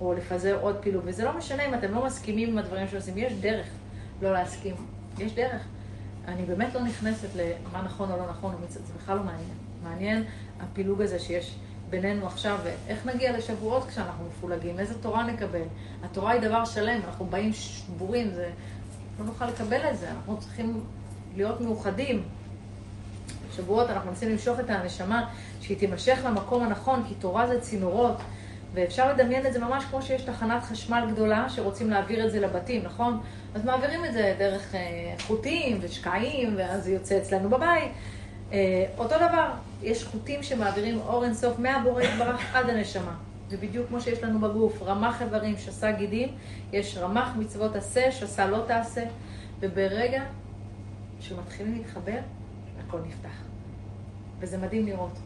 או לפזר עוד פילוג. וזה לא משנה אם אתם לא מסכימים עם הדברים שעושים, יש דרך לא להסכים. יש דרך. אני באמת לא נכנסת למה נכון או לא נכון, זה בכלל לא מעניין. מעניין הפילוג הזה שיש בינינו עכשיו, ואיך נגיע לשבועות כשאנחנו מפולגים, איזה תורה נקבל. התורה היא דבר שלם, אנחנו באים שבורים, זה... לא נוכל לקבל את זה, אנחנו צריכים להיות מאוחדים. שבועות אנחנו מנסים למשוך את הנשמה, שהיא תימשך למקום הנכון, כי תורה זה צינורות. ואפשר לדמיין את זה ממש כמו שיש תחנת חשמל גדולה שרוצים להעביר את זה לבתים, נכון? אז מעבירים את זה דרך אה, חוטים ושקעים, ואז זה יוצא אצלנו בבית. אה, אותו דבר, יש חוטים שמעבירים אור אינסוף מהבורא יתברך עד הנשמה. זה בדיוק כמו שיש לנו בגוף, רמ"ח איברים, שסה גידים, יש רמ"ח מצוות עשה, שסה לא תעשה, וברגע שמתחילים להתחבר, הכל נפתח. וזה מדהים לראות.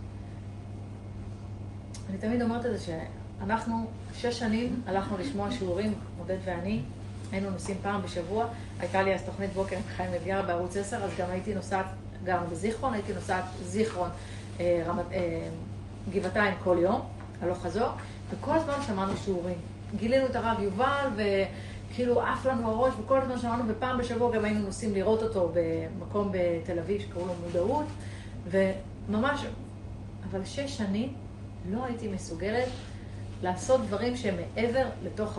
אני תמיד אומרת את זה, אנחנו שש שנים הלכנו לשמוע שיעורים, עודד ואני, היינו נוסעים פעם בשבוע, הייתה לי אז תוכנית בוקר עם חיים אביאר בערוץ 10, אז גם הייתי נוסעת, גם בזיכרון, הייתי נוסעת זיכרון, אה, רמת, אה, גבעתיים כל יום, הלוך חזור, וכל הזמן שמענו שיעורים. גילינו את הרב יובל, כאילו עף לנו הראש, וכל הזמן שמענו, ופעם בשבוע גם היינו נוסעים לראות אותו במקום בתל אביב שקראו לו מודעות, וממש, אבל שש שנים לא הייתי מסוגלת לעשות דברים שהם מעבר לתוך,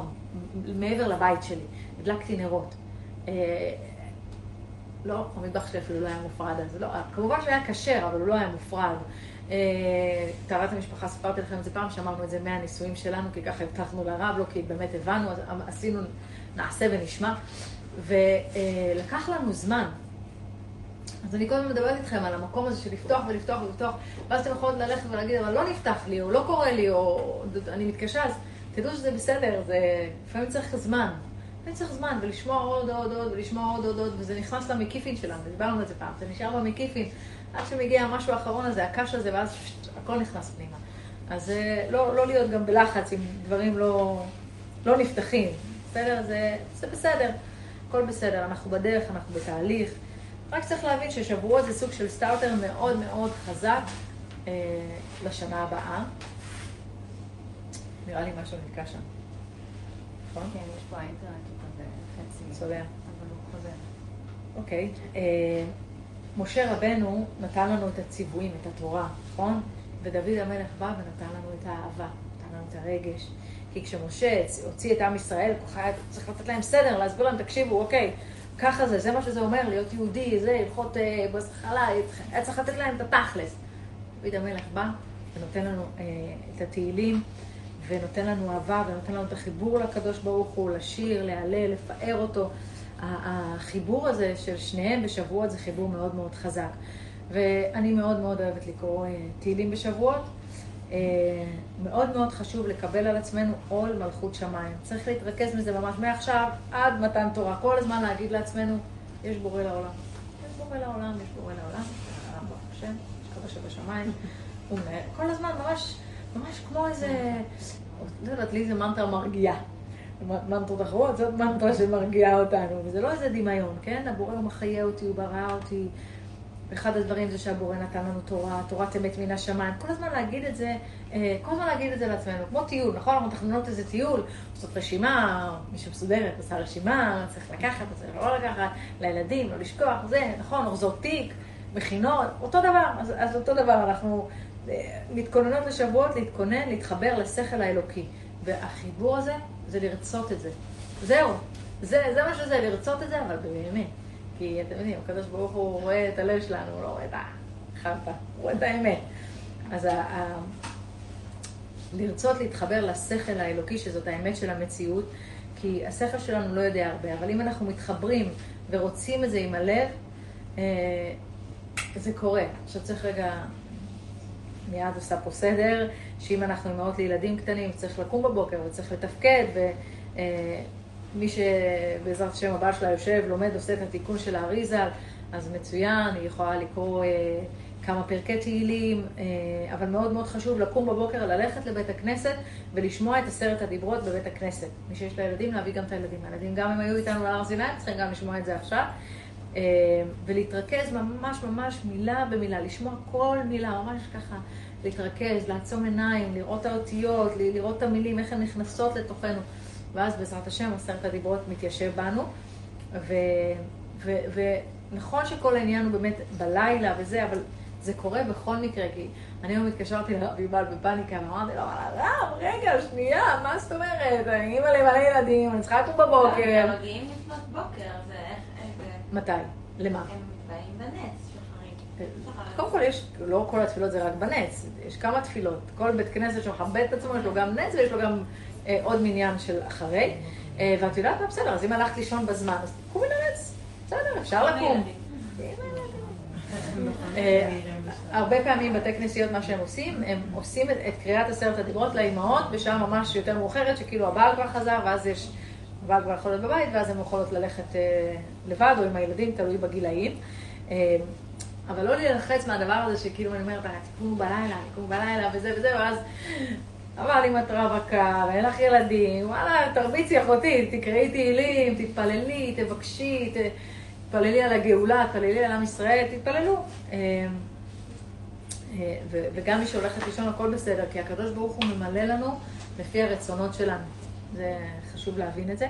מעבר לבית שלי. הדלקתי נרות. אה, לא, המטבח שלי אפילו לא היה מופרד אז, לא, כמובן שהיה כשר, אבל הוא לא היה מופרד. אה, טהרת המשפחה, סיפרתי לכם את זה פעם, שאמרנו את זה מהנישואים שלנו, כי ככה הבטחנו לרב, לא כי באמת הבנו, אז עשינו, נעשה ונשמע. ולקח לנו זמן. אז אני קודם מדברת איתכם על המקום הזה של לפתוח ולפתוח ולפתוח, ואז אתם יכולים ללכת ולהגיד, אבל לא נפתח לי, או לא קורה לי, או אני מתקשה, אז תדעו שזה בסדר, זה לפעמים צריך זמן. לפעמים צריך זמן, ולשמוע עוד, עוד, עוד, ולשמוע עוד, עוד, עוד, וזה נכנס למקיפין שלנו, דיברנו על זה פעם, זה נשאר במקיפין, עד שמגיע המשהו האחרון הזה, הקש הזה, ואז הכל נכנס פנימה. אז לא, לא להיות גם בלחץ אם דברים לא, לא נפתחים, בסדר? זה, זה בסדר, הכל בסדר, אנחנו בדרך, אנחנו בתהליך. רק צריך להבין ששבועות זה סוג של סטארטר מאוד מאוד חזק אה, לשנה הבאה. נראה לי משהו נתקע שם. נכון? כן, יש פה האינטרנט, הוא כזה חצי. צולע. אבל הוא חוזר. אוקיי. אה, משה רבנו נתן לנו את הציוויים, את התורה, נכון? ודוד המלך בא ונתן לנו את האהבה, נתן לנו את הרגש. כי כשמשה הוציא את עם ישראל, היה צריך לתת להם סדר, להסביר להם, תקשיבו, אוקיי, ככה זה, זה מה שזה אומר, להיות יהודי, זה, הלכות אה, בסחלה, היה צריך לתת להם את התכלס. דוד המלך בא ונותן לנו אה, את התהילים, ונותן לנו אהבה, ונותן לנו את החיבור לקדוש ברוך הוא, לשיר, להלל, לפאר אותו. החיבור הזה של שניהם בשבועות זה חיבור מאוד מאוד חזק. ואני מאוד מאוד אוהבת לקרוא אה, תהילים בשבועות. אה, מאוד מאוד חשוב לקבל על עצמנו עול מלכות שמיים. צריך להתרכז מזה ממש מעכשיו עד מתן תורה. כל הזמן להגיד לעצמנו, יש בורא לעולם. יש בורא לעולם, יש בורא לעולם. ברוך השם, יש קדוש שבשמיים. כל הזמן ממש, ממש כמו איזה, לא יודעת, לי זה מנטרה מרגיעה. מנטרות אחרות, זאת מנטרה שמרגיעה אותנו, וזה לא איזה דמיון, כן? הבורא מחיה אותי, הוא ברא אותי. אחד הדברים זה שהבורא נתן לנו תורה, תורת אמת מן השמיים. כל הזמן להגיד את זה, אה, כל הזמן להגיד את זה לעצמנו, כמו טיול, נכון? אנחנו מתכננות איזה טיול, עושות רשימה, מי שמסודרת עושה רשימה, צריך לקחת, צריך לא לקחת, לילדים, לא לשכוח, זה, נכון, אורזות תיק, מכינות, אותו דבר, אז, אז אותו דבר, אנחנו אה, מתכוננות לשבועות, להתכונן, להתחבר לשכל האלוקי. והחיבור הזה זה לרצות את זה. זהו, זה, זה מה שזה, לרצות את זה, אבל באמת. כי אתם יודעים, הקדוש ברוך הוא רואה את הלב שלנו, הוא לא רואה את החרטא, הוא רואה את האמת. אז ה, ה, לרצות להתחבר לשכל האלוקי, שזאת האמת של המציאות, כי השכל שלנו לא יודע הרבה, אבל אם אנחנו מתחברים ורוצים את זה עם הלב, אה, זה קורה. עכשיו צריך רגע, מיד עושה פה סדר, שאם אנחנו אימהות לילדים קטנים, צריך לקום בבוקר וצריך לתפקד, ומי שבעזרת השם הבעל שלה יושב, לומד, עושה את התיקון של האריזה, אז מצוין, היא יכולה לקרוא אה, כמה פרקי תהילים, אה, אבל מאוד מאוד חשוב לקום בבוקר, ללכת לבית הכנסת ולשמוע את עשרת הדיברות בבית הכנסת. מי שיש לה ילדים, להביא גם את הילדים. הילדים גם הם היו איתנו להר סיני, צריכים גם לשמוע את זה עכשיו. אה, ולהתרכז ממש ממש מילה במילה, לשמוע כל מילה, ממש ככה להתרכז, לעצום עיניים, לראות את האותיות, לראות את המילים, איך הן נכנסות לתוכנו. ואז בעזרת השם עשרת הדיברות מתיישב בנו. ונכון שכל העניין הוא באמת בלילה וזה, אבל זה קורה בכל מקרה, כי אני היום התקשרתי לרב יובל בפאניקה, ואמרתי לו, הרב, רגע, שנייה, מה זאת אומרת? אני אימא למלא ילדים, אני צריכה לקום בבוקר. הם מגיעים לפנות בוקר, זה. מתי? למה? הם מתבאים בנץ, שחרית. קודם כל יש, לא כל התפילות זה רק בנץ, יש כמה תפילות. כל בית כנסת שמכבד את עצמו, יש לו גם נץ ויש לו גם אה, עוד מניין של אחרי. אה, ואת יודעת מה? בסדר, אז אם הלכת לישון בזמן, אז קומי לנץ. בסדר, אפשר לקום. אה, הרבה פעמים בתי כנסיות, מה שהם עושים, הם עושים את, את קריאת עשרת הדיברות לאימהות בשעה ממש יותר מאוחרת, שכאילו הבעל כבר חזר, ואז יש, הבעל כבר יכול להיות בבית, ואז הן יכולות ללכת אה, לבד או עם הילדים, תלוי בגילאים. אה, אבל לא להילחץ מהדבר הזה שכאילו אני אומרת, תקומו בלילה, תקומו בלילה וזה וזה, ואז אבל אם את רווקה ואין לך ילדים, וואלה, תרביצי אחותי, תקראי תהילים, תתפללי, תבקשי, תתפללי על הגאולה, תתפללי על עם ישראל, תתפללו. אה, אה, וגם מי שהולכת לישון הכל בסדר, כי הקדוש ברוך הוא ממלא לנו לפי הרצונות שלנו. זה חשוב להבין את זה.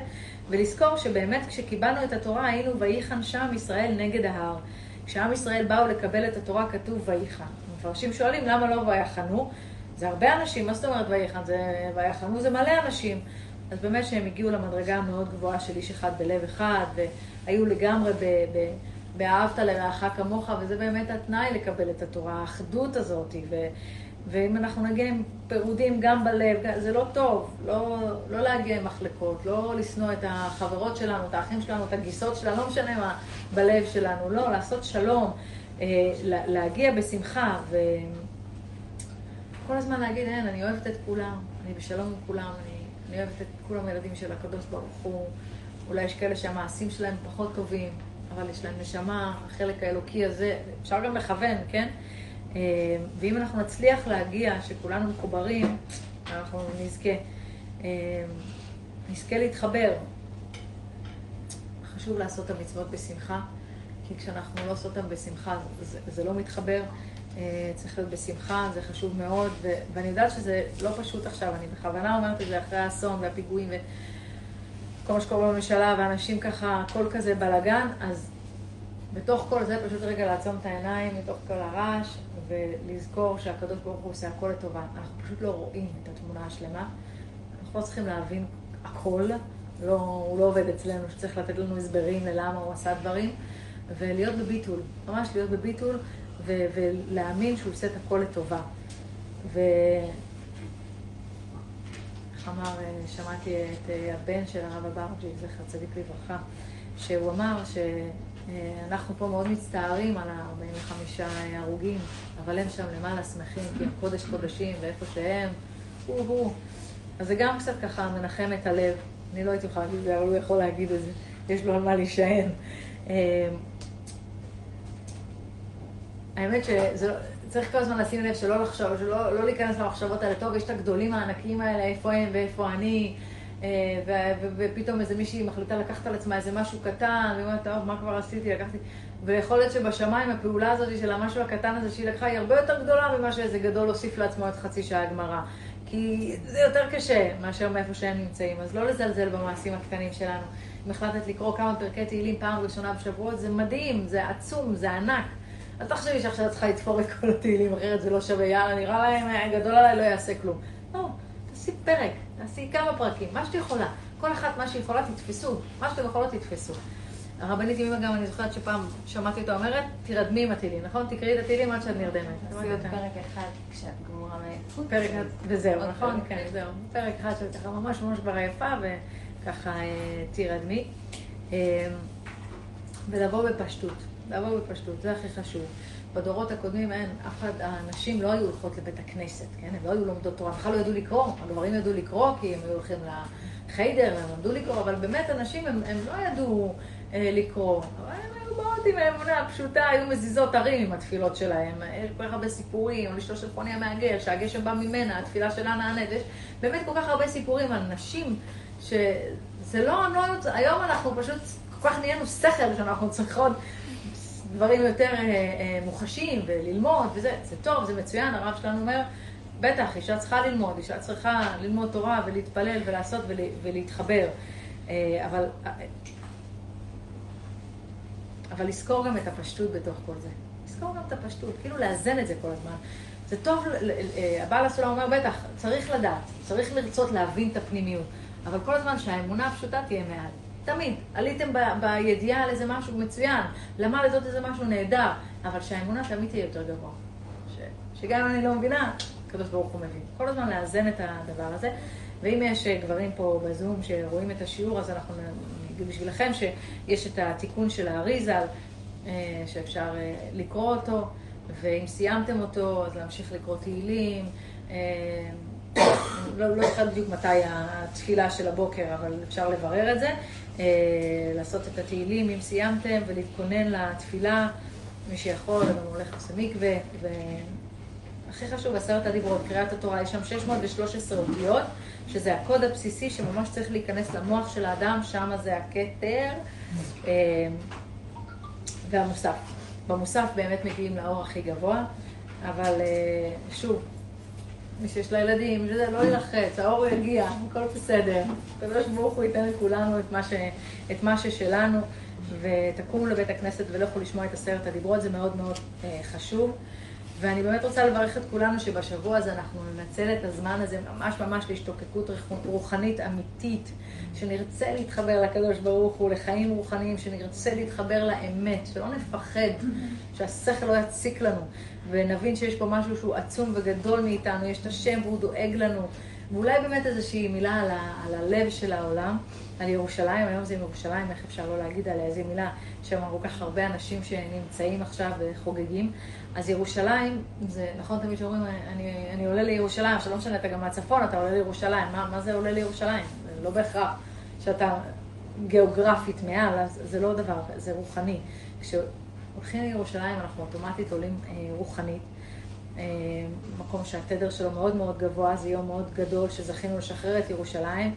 ולזכור שבאמת כשקיבלנו את התורה היינו ויחן שם ישראל נגד ההר. כשעם ישראל באו לקבל את התורה כתוב ויחן. המפרשים שואלים למה לא ויחנו? זה הרבה אנשים, מה זאת אומרת ויחן? זה ויחנו זה מלא אנשים. אז באמת שהם הגיעו למדרגה המאוד גבוהה של איש אחד בלב אחד, והיו לגמרי ב... ב באהבת לרעך כמוך, וזה באמת התנאי לקבל את התורה, האחדות הזאת. ו, ואם אנחנו נגיע עם פירודים גם בלב, זה לא טוב, לא, לא להגיע עם מחלקות, לא לשנוא את החברות שלנו, את האחים שלנו, את הגיסות שלנו, לא משנה מה בלב שלנו, לא, לעשות שלום, אה, להגיע בשמחה, וכל הזמן להגיד, אין, אני אוהבת את כולם, אני בשלום עם כולם, אני, אני אוהבת את כולם הילדים של הקדוש ברוך הוא, אולי יש כאלה שהמעשים שלהם פחות טובים, אבל יש להם נשמה, החלק האלוקי הזה, אפשר גם לכוון, כן? אה, ואם אנחנו נצליח להגיע, שכולנו מחוברים, אנחנו נזכה, אה, נזכה להתחבר. חשוב לעשות את המצוות בשמחה, כי כשאנחנו לא עושות אותן בשמחה, זה, זה לא מתחבר. אה, צריך להיות בשמחה, זה חשוב מאוד, ו- ואני יודעת שזה לא פשוט עכשיו, אני בכוונה אומרת את זה אחרי האסון והפיגועים וכל מה שקורה בממשלה, ואנשים ככה, הכל כזה בלאגן, אז בתוך כל זה פשוט רגע לעצום את העיניים מתוך כל הרעש, ולזכור שהקדוש ברוך הוא עושה הכל לטובה. אנחנו פשוט לא רואים את התמונה השלמה. אנחנו לא צריכים להבין הכל, לא, הוא לא עובד אצלנו, שצריך לתת לנו הסברים ללמה הוא עשה דברים, ולהיות בביטול, ממש להיות בביטול, ו- ולהאמין שהוא עושה את הכל לטובה. ו... איך אמר, אה, שמעתי את אה, הבן של הרב אברג'י, זכר צדיק לברכה, שהוא אמר ש... אה, אנחנו פה מאוד מצטערים על ה-45 הרוגים, אבל הם שם למעלה שמחים, כי הם קודש קודשים, ואיפה שהם, הוא-הוא. אז זה גם קצת ככה מנחם את הלב. אני לא הייתי יכולה להגיד את זה, אבל הוא יכול להגיד את זה. יש לו על מה להישען. אה, האמת שצריך כל הזמן לשים לב שלא לחשוב, שלא לא להיכנס למחשבות האלה. טוב, יש את הגדולים הענקים האלה, איפה הם ואיפה אני. אה, ופתאום איזה מישהי מחליטה לקחת על עצמה איזה משהו קטן, והיא אומרת, טוב, מה כבר עשיתי? לקחתי... ויכול להיות שבשמיים הפעולה הזאת של המשהו הקטן הזה שהיא לקחה היא הרבה יותר גדולה ממה שאיזה גדול הוסיף לעצמו את חצי שעה הגמרא. כי זה יותר קשה מאשר מאיפה שהם נמצאים, אז לא לזלזל במעשים הקטנים שלנו. אם החלטת לקרוא כמה פרקי תהילים פעם ראשונה בשבועות, זה מדהים, זה עצום, זה ענק. אל תחשבי שעכשיו צריכה לתפור את כל התהילים, אחרת זה לא שווה, יאללה, נראה להם אה, גדול עליי, לא יעשה כלום. תעשי פרק, תעשי כמה פרקים, מה שאת יכולה. כל אחת מה שיכולה תתפסו, מה שאתם יכולות תתפסו. הרבנית ימימה גם, אני זוכרת שפעם שמעתי אותה אומרת, תירדמי עם התהילים, נכון? תקראי את התהילים עד שאת נרדמת. תעשי עוד פרק אחד כשאת גמורה מעייפות. פרק וזהו, נכון? כן, זהו. פרק אחד שאת ככה ממש ממש כבר עייפה, וככה אה, תירדמי. אה, ולבוא בפשטות, לבוא בפשטות, זה הכי חשוב. בדורות הקודמים אין, אף אחד, הנשים לא היו הולכות לבית הכנסת, כן? הן לא היו לומדות תורה, בכלל לא ידעו לקרוא, הגברים ידעו לקרוא כי הם היו הולכים לחיידר, הם למדו לקרוא, אבל באמת הנשים, הם, הם לא ידעו אה, לקרוא. אבל הם היו באות עם האמונה הפשוטה, היו מזיזות הרים עם התפילות שלהם. יש כל כך הרבה סיפורים, על אשתו של חוני המעגל, שהגשם בא ממנה, התפילה שלה נענית. יש באמת כל כך הרבה סיפורים על נשים, שזה לא, לא היום אנחנו פשוט, כל כך נהיינו שכל שאנחנו צריכות דברים יותר אה, אה, מוחשים וללמוד וזה, זה טוב, זה מצוין, הרב שלנו אומר, בטח, אישה צריכה ללמוד, אישה צריכה ללמוד תורה ולהתפלל ולעשות ול, ולהתחבר. אה, אבל, אבל לזכור גם את הפשטות בתוך כל זה. לזכור גם את הפשטות, כאילו לאזן את זה כל הזמן. זה טוב, הבעל הסולם אומר, בטח, צריך לדעת, צריך לרצות להבין את הפנימיות, אבל כל הזמן שהאמונה הפשוטה תהיה מעל. תמיד. עליתם ב- בידיעה על איזה משהו מצוין, למד לזאת איזה משהו נהדר, אבל שהאמונה תמיד תהיה יותר גבוה. ש- שגם אם אני לא מבינה, הקדוש ברוך הוא מבין. כל הזמן לאזן את הדבר הזה. ואם יש אה, גברים פה בזום שרואים את השיעור, אז אנחנו נגיד בשבילכם שיש את התיקון של האריזל, אה, שאפשר אה, לקרוא אותו, ואם סיימתם אותו, אז להמשיך לקרוא תהילים. לא, לא זוכרת בדיוק מתי התפילה של הבוקר, אבל אפשר לברר את זה. אה, לעשות את התהילים אם סיימתם ולהתכונן לתפילה, מי שיכול, גם הולך לעשות מקווה. והכי חשוב, עשרת הדיברות, קריאת התורה, יש שם 613 אותיות, שזה הקוד הבסיסי שממש צריך להיכנס למוח של האדם, שם זה הכתר אה, והמוסף. במוסף באמת מגיעים לאור הכי גבוה, אבל אה, שוב, מי שיש לה ילדים, שזה לא ילחץ, האור יגיע, הכל בסדר. הקדוש ברוך הוא ייתן לכולנו את מה, ש, את מה ששלנו, ותקומו לבית הכנסת ולכו לשמוע את עשרת הדיברות, זה מאוד מאוד אה, חשוב. ואני באמת רוצה לברך את כולנו שבשבוע הזה אנחנו ננצל את הזמן הזה ממש ממש להשתוקקות רוחנית אמיתית, שנרצה להתחבר לקדוש ברוך הוא, לחיים רוחניים, שנרצה להתחבר לאמת, שלא נפחד, שהשכל לא יציק לנו, ונבין שיש פה משהו שהוא עצום וגדול מאיתנו, יש את השם והוא דואג לנו, ואולי באמת איזושהי מילה על, ה, על הלב של העולם, על ירושלים, היום זה ירושלים, איך אפשר לא להגיד עליה איזה מילה, שם כל כך הרבה אנשים שנמצאים עכשיו וחוגגים. אז ירושלים, זה נכון תמיד שאומרים, אני, אני עולה לירושלים, שלא משנה, אתה גם מהצפון, אתה עולה לירושלים, מה, מה זה עולה לירושלים? זה לא בהכרח שאתה גיאוגרפית מעל, אז זה לא דבר, זה רוחני. כשהולכים לירושלים אנחנו אוטומטית עולים אה, רוחנית. אה, מקום שהתדר שלו מאוד מאוד גבוה, זה יום מאוד גדול שזכינו לשחרר את ירושלים,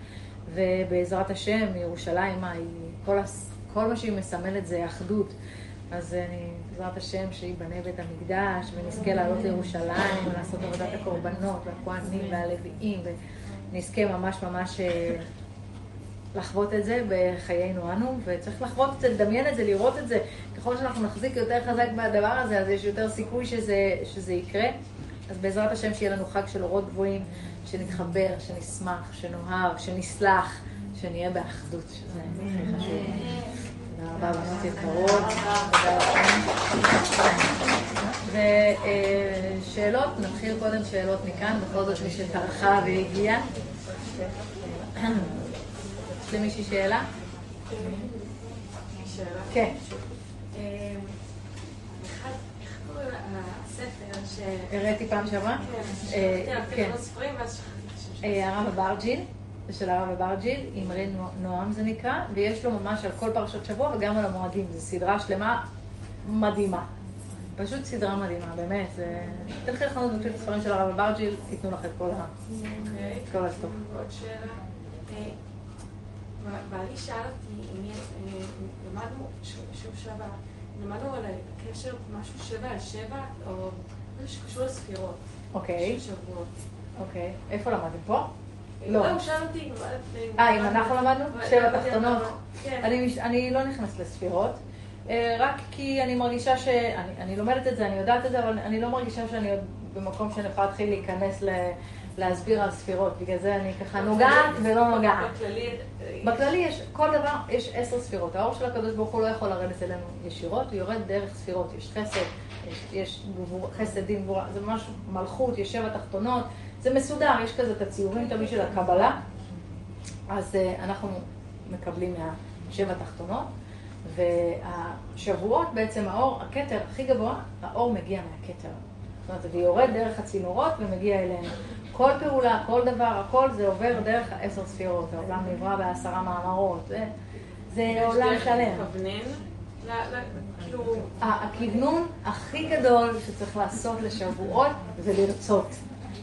ובעזרת השם, ירושלים, מה, היא, כל, הס, כל מה שהיא מסמלת זה אחדות. אז אני, בעזרת השם, שייבנה בית המקדש, ונזכה לעלות לירושלים, ולעשות עבודת הקורבנות, והכוהנים והלוויים, ונזכה ממש ממש אה, לחוות את זה בחיינו אנו, וצריך לחוות את זה, לדמיין את זה, לראות את זה. ככל שאנחנו נחזיק יותר חזק מהדבר הזה, אז יש יותר סיכוי שזה, שזה יקרה. אז בעזרת השם שיהיה לנו חג של אורות גבוהים, שנתחבר, שנשמח, שנאהב, שנסלח, שנהיה באחדות, שזה הכי חשוב. תודה רבה, בנות יקרות. ושאלות, נתחיל קודם שאלות מכאן, בכל זאת מי שטרחה והגיע. יש למישהי שאלה? כן. הראיתי פעם שעברה? כן. הרב אברג'יל. זה של הרב אברג'יל, עם רי נועם זה נקרא, ויש לו ממש על כל פרשות שבוע וגם על המועדים. זו סדרה שלמה מדהימה. פשוט סדרה מדהימה, באמת. תלכי לחנות ותקשיב את הספרים של הרב אברג'יל, ייתנו לך את כל הסטופ. עוד שאלה. בעלי שאל אותי אם למדנו, שוב שבה, למדנו על הקשר משהו שבע על שבע, או משהו שקשור לספירות. אוקיי. של שבועות. אוקיי. איפה למדתם? פה? לא. הוא שאל אותי. אה, אם אנחנו למדנו? שבע תחתונות. כן. אני לא נכנסת לספירות. רק כי אני מרגישה ש... אני לומדת את זה, אני יודעת את זה, אבל אני לא מרגישה שאני עוד במקום שאני יכולה להתחיל להיכנס להסביר על ספירות. בגלל זה אני ככה נוגעת ולא נוגעת. בכללי יש, כל דבר, יש עשר ספירות. האור של הקדוש ברוך הוא לא יכול לרדת אלינו ישירות, הוא יורד דרך ספירות. יש חסד, יש חסד, דין, גבורה, זה ממש מלכות, יש שבע תחתונות. זה מסודר, יש כזה את הציורים תמיד של הקבלה, אז uh, אנחנו מקבלים מהשבע תחתונות, והשבועות בעצם האור, הכתר הכי גבוה, האור מגיע מהכתר. זאת אומרת, זה יורד דרך הצינורות ומגיע אלינו. כל פעולה, כל דבר, הכל זה עובר דרך העשר ספירות. העולם נברא בעשרה מאמרות. זה, זה עולם שלם. כאילו- הכוונון הכי גדול שצריך לעשות לשבועות זה לרצות.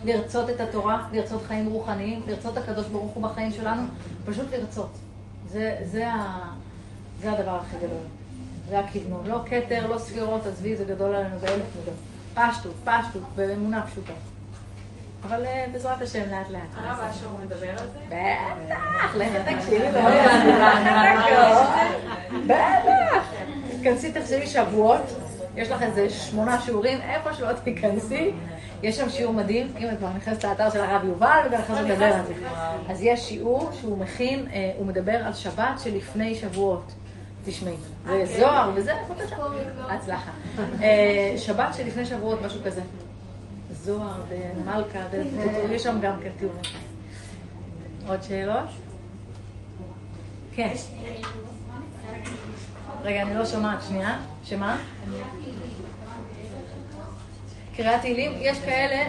לרצות את התורה, לרצות חיים רוחניים, לרצות הקדוש ברוך הוא בחיים שלנו, פשוט לרצות. זה, זה, ה, זה הדבר הכי גדול. זה הכיוונון. לא כתר, לא ספירות, עזבי, זה גדול עלינו באלף מידות. פשטות, פשטות, באמונה פשוטה. אבל אה, בעזרת השם, לאט לאט. הרב אשר מדבר על זה? בטח, לכי תקשיבי לו. בטח. תיכנסי, תחשבי שבועות, יש לך איזה שמונה שיעורים, איפה שלא תיכנסי. יש שם שיעור מדהים, אם את כבר נכנסת לאתר של הרב יובל, וגם אחרי זה לדבר על זה. אז יש שיעור שהוא מכין, הוא מדבר על שבת שלפני שבועות. תשמעי, זה זוהר וזה, הצלחה. שבת שלפני שבועות, משהו כזה. זוהר ומלכה, יש שם גם כן תיאורים. עוד שאלות? כן. רגע, אני לא שומעת, שנייה. שמה? קריאת תהילים, יש כאלה,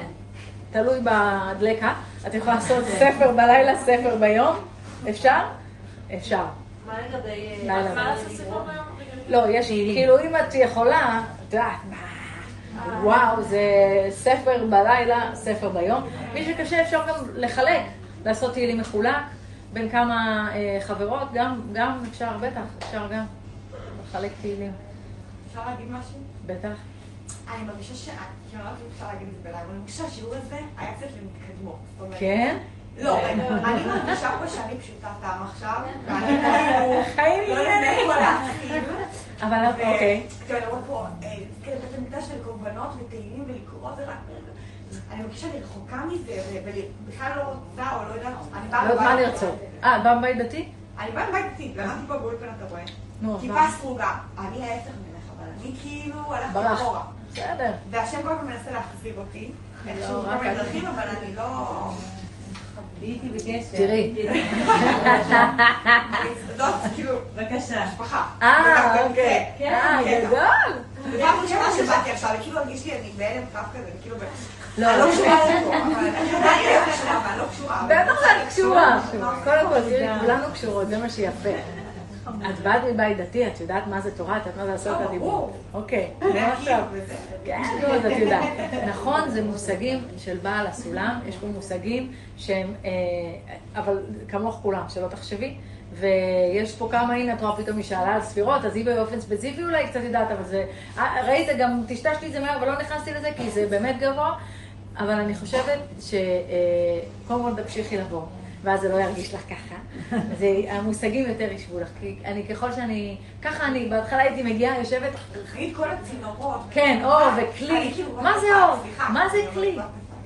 תלוי בדלקה, את יכולה לעשות ספר בלילה, ספר ביום, אפשר? אפשר. מה לגבי... מה לעשות ספר ביום? לא, יש, כאילו אם את יכולה, את יודעת, וואו, זה ספר בלילה, ספר ביום. מי שקשה אפשר גם לחלק, לעשות תהילים מחולק בין כמה אה, חברות, גם, גם אפשר, בטח, אפשר גם לחלק תהילים. אפשר להגיד משהו? בטח. אני מרגישה ש... כאילו, לא יודעת אם אפשר להגיד את זה בלייב, אבל אני מרגישה שהשיעור הזה היה קצת למתקדמות. כן? לא, אני מרגישה פה שאני פשוטה טעם עכשיו, ואני לא יודעת מאיפה להתחיל. אבל אוקיי. כאילו, אני רואה פה, אה, כאילו, בית המקדש של קורבנות ותהילים ולקרוא זה רק... אני מרגישה שאני רחוקה מזה, ובכלל לא רוצה, או לא יודעת, לא יודעת מה לרצות. אה, את באה מבית דתי? אני באה מבית דתי, למדתי פה באולפן, אתה רואה? נו, כיפה מה? סרוגה. אני ההפך ממך, אבל אני כאילו הלכתי. אחורה. בסדר. והשם כל הזמן מנסה להחזיר אותי. מיני אל- דרכים, אבל אני לא... הייתי. תראי. כאילו... בבקשה. משפחה. אה, אוקיי. כן, אה, כן. גדול. פעם ראשונה שבאתי עכשיו, וכאילו הרגיש לי, אני בהלם קרב כזה, וכאילו... לא, אני לא קשורה לפה, אבל אני לא קשורה, אבל אני לא קשורה. בטח שאת קשורה. לא, קודם כל, תראי, כולנו קשורות, זה מה שיפה. את באת מבית דתי, את יודעת מה זה תורה, את יודעת מה זה עשרת לא, הדיבור. אוקיי, זה עכשיו. כן, נו, אז את יודעת. נכון, זה מושגים של בעל הסולם, יש פה מושגים שהם, אה, אבל כמוך כולם, שלא תחשבי. ויש פה כמה, הנה, את רואה פתאום היא שאלה על ספירות, אז היא באופן ספציפי אולי קצת יודעת, אבל זה, אה, ראית, גם טשטשתי את זה מהר, אבל לא נכנסתי לזה, כי זה באמת גבוה. אבל אני חושבת שקודם כל תמשיכי לבוא, ואז זה לא ירגיש לך ככה. זה, המושגים יותר ישבו לך, כי אני, ככל שאני, ככה אני, בהתחלה הייתי מגיעה, יושבת, ראית כל הצינורות. כן, אור אני וכלי. כאילו, מה זה אור? סליחה. מה זה כלי?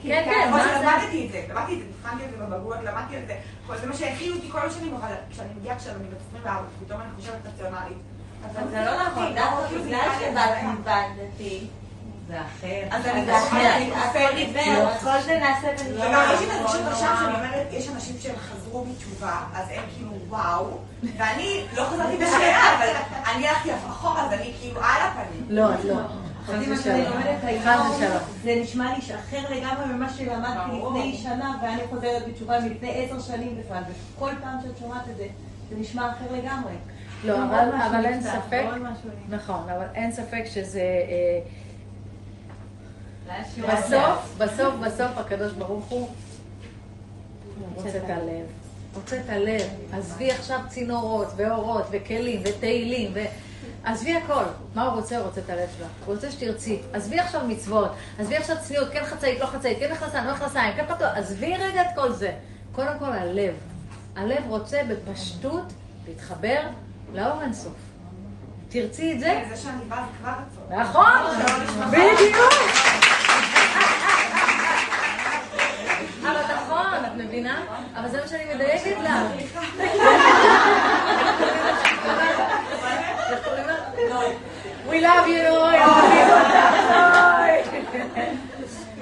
כן, כן, מה זה? שלמדתי את זה, למדתי את זה, נבחנתי את זה בבגרות, למדתי את זה. זה מה שהכינו אותי כל השנים, אבל כשאני מגיעה עכשיו, אני בת 24, פתאום אני חושבת רציונלית. אבל זה לא נכון, דווקא בגלל שבאת מבית דתי. זה אחר. אז אני עיוור, כל זה נעשה בנפרד. וגם יש לי את התחושות עכשיו שאני אומרת, יש אנשים שהם חזרו בתשובה, אז הם כאילו וואו, ואני לא חזרתי בשאלה, אבל אני הלכתי אחורה, אז אני כאילו על הפנים. לא, את לא. זה נשמע לי שאחר לגמרי ממה שלמדתי. לפני שנה, ואני חוזרת בתשובה מלפני עשר שנים בכלל, וכל פעם שאת שומעת את זה, זה נשמע אחר לגמרי. לא, אבל, אין ספק. נכון, אבל אין ספק שזה, אה, זה היה שיעור בסוף, בסוף, בסוף הקדוש ברוך הוא רוצה את הלב. רוצה את הלב. עזבי עכשיו צינורות, ואורות, וכלים, ותהילים, ו... עזבי הכל. מה הוא רוצה? הוא רוצה את הלב שלך. הוא רוצה שתרצי. עזבי עכשיו מצוות, עזבי עכשיו צניעות, כן חצאית, לא חצאית, כן מכנסיים, לא מכנסיים, כן פתוח. עזבי רגע את כל זה. קודם כל הלב. הלב רוצה בפשטות להתחבר לאור אינסוף. תרצי את זה? זה שאני באה זה כבר רצון. נכון, בדיוק. אבל נכון, את מבינה? אבל זה מה שאני מדייקת לה. We love you, נוי.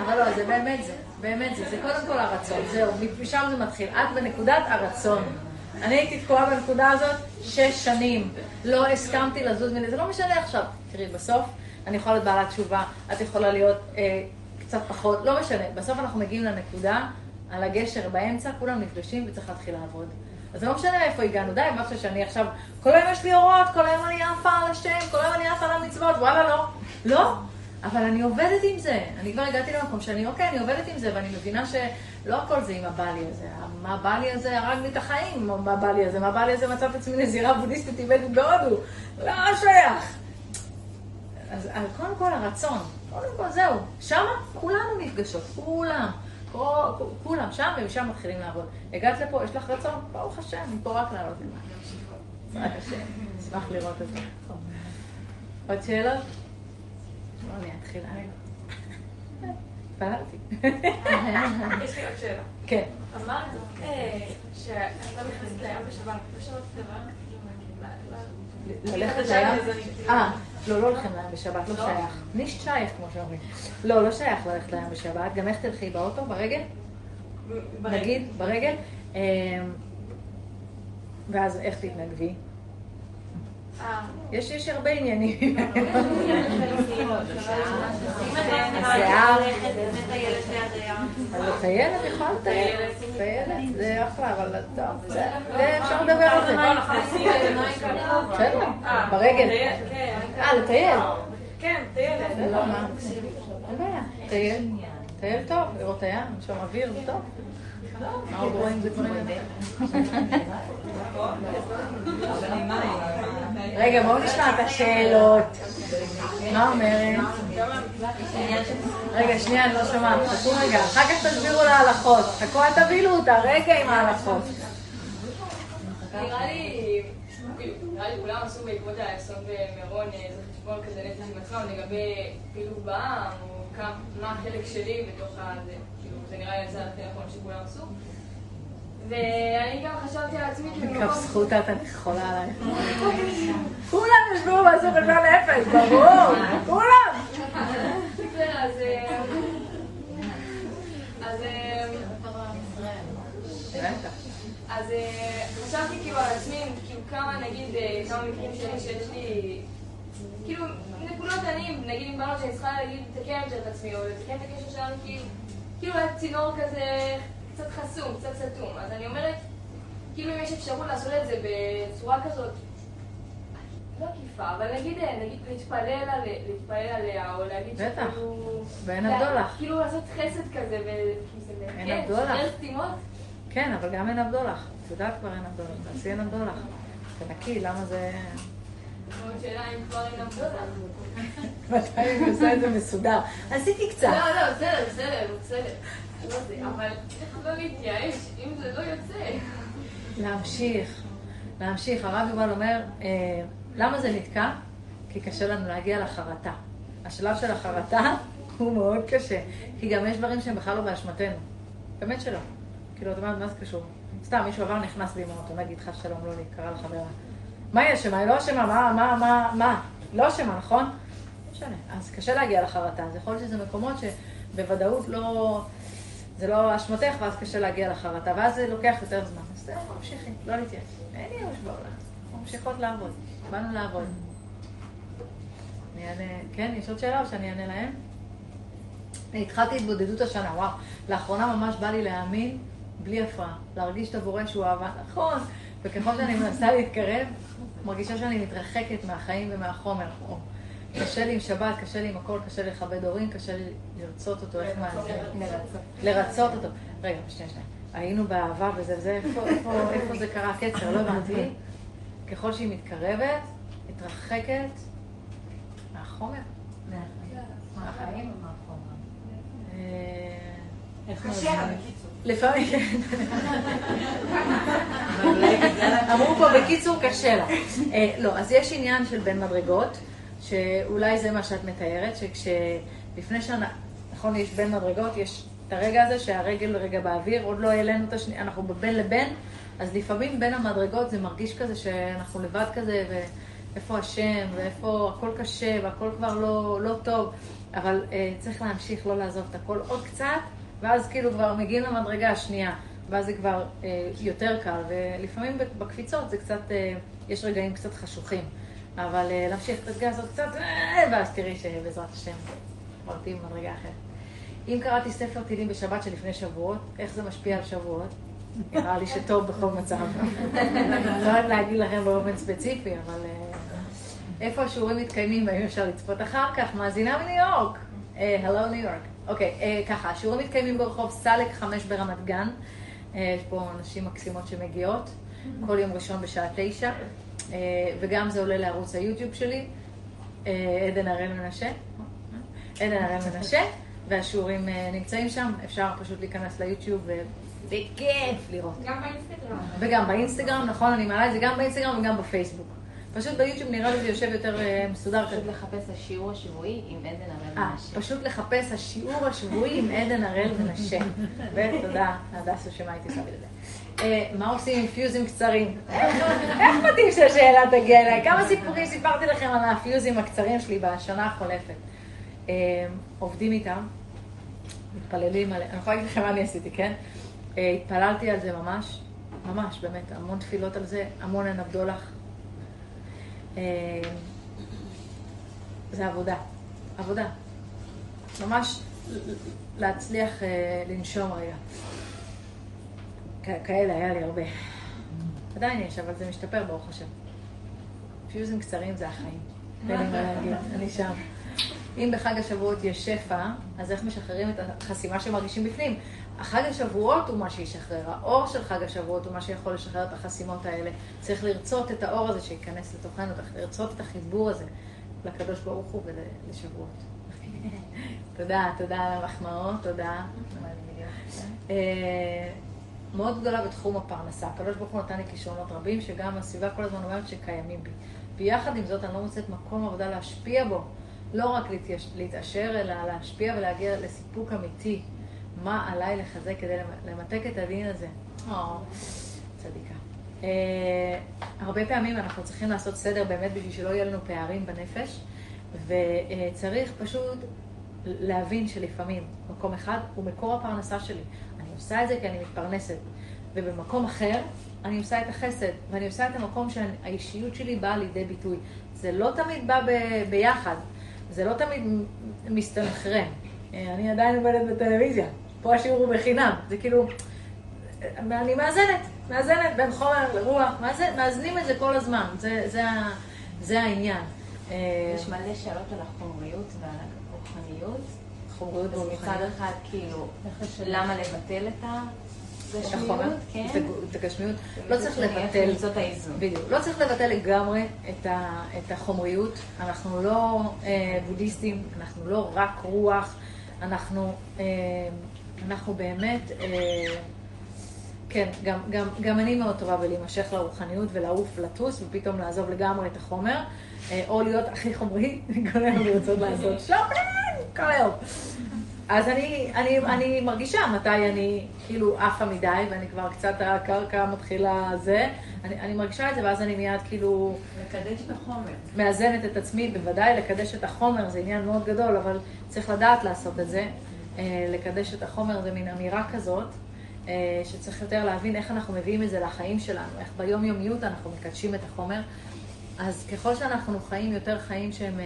אבל לא, זה באמת זה. באמת זה. זה קודם כל הרצון. זהו, משם זה מתחיל. את בנקודת הרצון. אני הייתי תקועה בנקודה הזאת שש שנים. לא הסכמתי לזוז מזה. זה לא משנה עכשיו. תראי, בסוף אני יכולה להיות בעלת תשובה, את יכולה להיות אה, קצת פחות, לא משנה. בסוף אנחנו מגיעים לנקודה, על הגשר באמצע, כולם נפגשים וצריך להתחיל לעבוד. אז לא משנה איפה הגענו, די, מה שאני עכשיו, כל היום יש לי אורות, כל היום אני עפה על השם, כל היום אני עפה על המצוות, וואלה, לא. לא, אבל אני עובדת עם זה. אני כבר הגעתי למקום שאני, אוקיי, אני עובדת עם זה, ואני מבינה שלא הכל זה עם הבעלי הזה. מה הבעלי הזה הרג לי את החיים, מה הבעלי הזה, מה הבעלי הזה מצא את עצמי נזירה בודהיסטית טיבטית בהודו. לא שייך. אז קודם כל הרצון, קודם כל זהו, שמה כולנו נפגשות, כולם, כולם שם ומשם מתחילים לעבוד. הגעת לפה, יש לך רצון? ברוך השם, מפה רק לעלות למעלה. השם, אשמח לראות את זה. עוד שאלות? לא, אני אתחיל. התפללתי. יש לי עוד שאלה. כן. אמרת אה, שאת לא נכנסת לים בשבת, לא שמעת דבר? ללכת לים? אני כאילו- אה, לא, לא הולכים לים בשבת, לא לא? שייך. נישט שייך, כמו שאומרים. לא, לא שייך ללכת לים בשבת. גם איך תלכי באוטו? ברגל? נגיד, ברגל. אמ, ואז איך תתנגבי? אה, יש, יש הרבה עניינים. אז לטייל את יכולה לטייל. טיילת, זה אחלה, אבל טוב, אפשר לדבר על זה. בסדר, ברגל. אה, לטייל. כן, טיילת. אין בעיה, טייל. טוב, לראות הים, שם אוויר, טוב. רגע, בואו נשמע את השאלות. מה אומרת? רגע, שנייה, אני לא שומעת. חכו רגע, אחר כך תסבירו לה הלכות. חכו, אל תבהילו אותה, רגע עם ההלכות. נראה לי, כולם עשו בעקבות האסון במירון איזה חשבון כזה נפש עם עצמם לגבי פילוג בעם, או מה החלק שלי בתוך הזה. כאילו, זה נראה לי הצד הכי נכון שכולם עשו. ואני גם חשבתי על עצמי כאילו כף במקום... זכות את חולה עלייך. כולם ישבו ועשו חשבון אפס, ברור, כולם. אז... אה, אז... אה, אה, חשבתי כאילו על עצמי, כאילו כמה נגיד, כמה מקרים שלי שיש לי, כאילו נקודות אני, נגיד עם בנות שאני צריכה להגיד לתקן את עצמי, או לתקן את הקשר שלנו, כי כאילו היה צינור כזה קצת חסום, קצת סתום. אז אני אומרת, כאילו אם יש אפשרות לעשות את זה בצורה כזאת, לא עקיפה, אבל נגיד, אה, נגיד להתפלל, על, להתפלל עליה, או להגיד בטח. לה- הבדולח. כאילו לעשות חסד כזה, כן, הבדולח. לשחרר סתימות. כן, אבל גם אין הבדולח. את יודעת כבר אין הבדולח. תעשי אין הבדולח. תנקי, למה זה... אומרת, שאלה אם כבר אין הבדולח. מתי אני עושה את זה מסודר? עשיתי קצת. לא, לא, בסדר, בסדר, בסדר. אבל איך לא להתייאש אם זה לא יוצא? להמשיך, להמשיך. הרב יובל אומר, אה, למה זה נתקע? כי קשה לנו להגיע לחרטה. השלב של החרטה הוא מאוד קשה, כי גם יש דברים שהם בכלל לא באשמתנו. באמת שלא. כאילו, את אומרת, מה זה קשור? סתם, מישהו עבר, נכנס לי עם האוטו, נגיד, חס שלום, לא לי, קרא לחברה. מה היא אשמה? היא לא אשמה, מה, מה, מה, מה? לא אשמה, נכון? משנה. אז קשה להגיע לחרטה. אז יכול להיות שזה מקומות שבוודאות לא... זה לא אשמתך, ואז קשה להגיע לחרטה, ואז זה לוקח יותר זמן. אז זהו, ממשיכי, לא להתייאש. אין ייאוש בעולם. ממשיכות לעבוד. באנו לעבוד. אני אענה... כן, יש עוד שאלה או שאני אענה להם? התחלתי התבודדות השנה, וואו. לאחרונה ממש בא לי להאמין, בלי הפרעה. להרגיש את הבורא שהוא אהבה. נכון. וככל שאני מנסה להתקרב, מרגישה שאני מתרחקת מהחיים ומהחומר. קשה לי עם שבת, קשה לי עם הכל, קשה לי לכבד הורים, קשה לי לרצות אותו, איך מה זה? לרצות אותו. רגע, שנייה, שנייה. היינו באהבה וזה וזה, איפה, זה קרה קצר? לא הבנתי. ככל שהיא מתקרבת, מתרחקת מהחומר. מהחיים או מהחומר? אה, קשה לה בקיצור. לפעמים כן. אמרו פה בקיצור קשה לה. אה, לא, אז יש עניין של בין מדרגות, שאולי זה מה שאת מתארת, שכשלפני שנה, נכון, יש בין מדרגות, יש את הרגע הזה שהרגל רגע באוויר, עוד לא העלינו את השנייה, אנחנו בין לבין, אז לפעמים בין המדרגות זה מרגיש כזה שאנחנו לבד כזה, ואיפה השם, ואיפה הכל קשה, והכל כבר לא, לא טוב, אבל אה, צריך להמשיך, לא לעזוב את הכל עוד קצת, ואז כאילו כבר מגיעים למדרגה השנייה, ואז זה כבר אה, יותר קל, ולפעמים בקפיצות זה קצת, אה, יש רגעים קצת חשוכים, אבל אה, להמשיך את הדגה הזאת קצת, אה, ואז תראי שבעזרת השם עברתי במדרגה אחרת. אם קראתי ספר תהילים בשבת שלפני שבועות, איך זה משפיע על שבועות? נראה לי שטוב בכל מצב. לא יודעת להגיד לכם באופן ספציפי, אבל אה, איפה השיעורים מתקיימים והאם אפשר לצפות אחר כך? מאזינה מניו יורק. הלו ניו יורק. אוקיי, ככה, השיעורים מתקיימים ברחוב סלק 5 ברמת גן. יש פה נשים מקסימות שמגיעות, כל יום ראשון בשעה תשע, אה, וגם זה עולה לערוץ היוטיוב שלי, אה, עדן הראל מנשה. עדן הראל מנשה, והשיעורים אה, נמצאים שם, אפשר פשוט להיכנס ליוטיוב ובכיף לראות. גם באינסטגרם. וגם באינסטגרם, נכון, אני מעלה את זה גם באינסטגרם וגם בפייסבוק. פשוט ביוטיוב נראה לי זה יושב יותר אה, מסודר. פשוט לחפש השיעור השבועי עם עדן הראל אה, מנשה. פשוט לחפש השיעור השבועי עם עדן הראל מנשה. ותודה, הדסה הייתי שמה לזה. אה, מה עושים עם פיוזים קצרים? איך מתאים שהשאלה תגיע אליי? כמה סיפורים סיפרתי לכם על הפיוזים הקצרים שלי בשנה החולפת. עובדים איתם, מתפללים עליהם. אני יכולה להגיד לכם מה אני עשיתי, כן? התפללתי על זה ממש, ממש, באמת, המון תפילות על זה, המון אין הבדולח. אה, זה עבודה, עבודה. ממש להצליח אה, לנשום רגע. כאלה היה לי הרבה. עדיין יש, אבל זה משתפר ברוך השם. פיוזים קצרים זה החיים. אין לי מה להגיד, אני שם. אם בחג השבועות יש שפע, אז איך משחררים את החסימה שמרגישים בפנים? החג השבועות הוא מה שישחרר, האור של חג השבועות הוא מה שיכול לשחרר את החסימות האלה. צריך לרצות את האור הזה שייכנס לתוכנו, צריך לרצות את החיבור הזה. לקדוש ברוך הוא ולשבועות. תודה, תודה על המחמאות, תודה. אה, מאוד גדולה בתחום הפרנסה. הקדוש ברוך הוא נתן לי כישרונות רבים, שגם הסביבה כל הזמן אומרת שקיימים בי. ויחד עם זאת, אני לא מוצאת מקום עבודה להשפיע בו. לא רק. להתעשר, אלא להשפיע ולהגיע לסיפוק אמיתי. מה עליי לחזק כדי למתק את הדין הזה? או, צדיקה. אה, הרבה פעמים אנחנו צריכים לעשות סדר באמת בשביל שלא יהיו לנו פערים בנפש, וצריך פשוט להבין שלפעמים מקום אחד הוא מקור הפרנסה שלי. אני עושה את זה כי אני מתפרנסת. ובמקום אחר, אני עושה את החסד, ואני עושה את המקום שהאישיות שלי באה לידי ביטוי. זה לא תמיד בא ב- ביחד, זה לא תמיד מסתנכרן. אה, אני עדיין עובדת בטלוויזיה, פה השיעור הוא בחינם, זה כאילו, אני מאזנת, מאזנת בין חומר לרוח, מאזן, מאזנים את זה כל הזמן, זה, זה, זה העניין. אה, יש מלא שאלות על החומריות ועל הרוחניות. חומריות אז מצד ורוחניות. אחד, כאילו, למה לבטל את כן? את הגשמיות. לא צריך איך לבטל. בדיוק, לא צריך לבטל לגמרי את, ה, את החומריות. אנחנו לא אה, בודהיסטים, אנחנו לא רק רוח, אנחנו, אה, אנחנו באמת, אה, כן, גם, גם, גם אני מאוד טובה בלהימשך לרוחניות ולעוף, לטוס, ופתאום לעזוב לגמרי את החומר, אה, או להיות הכי חומרי, כל היום לרצות לעשות שופינג כל היום. אז אני, אני, אני מרגישה מתי אני כאילו עפה מדי, ואני כבר קצת הקרקע מתחילה זה, אני, אני מרגישה את זה, ואז אני מיד כאילו לקדש את החומר. מאזנת את עצמי, בוודאי לקדש את החומר זה עניין מאוד גדול, אבל צריך לדעת לעשות את זה. אה, לקדש את החומר זה מין אמירה כזאת, אה, שצריך יותר להבין איך אנחנו מביאים את זה לחיים שלנו, איך ביומיומיות אנחנו מקדשים את החומר. אז ככל שאנחנו חיים יותר חיים שהם, אה,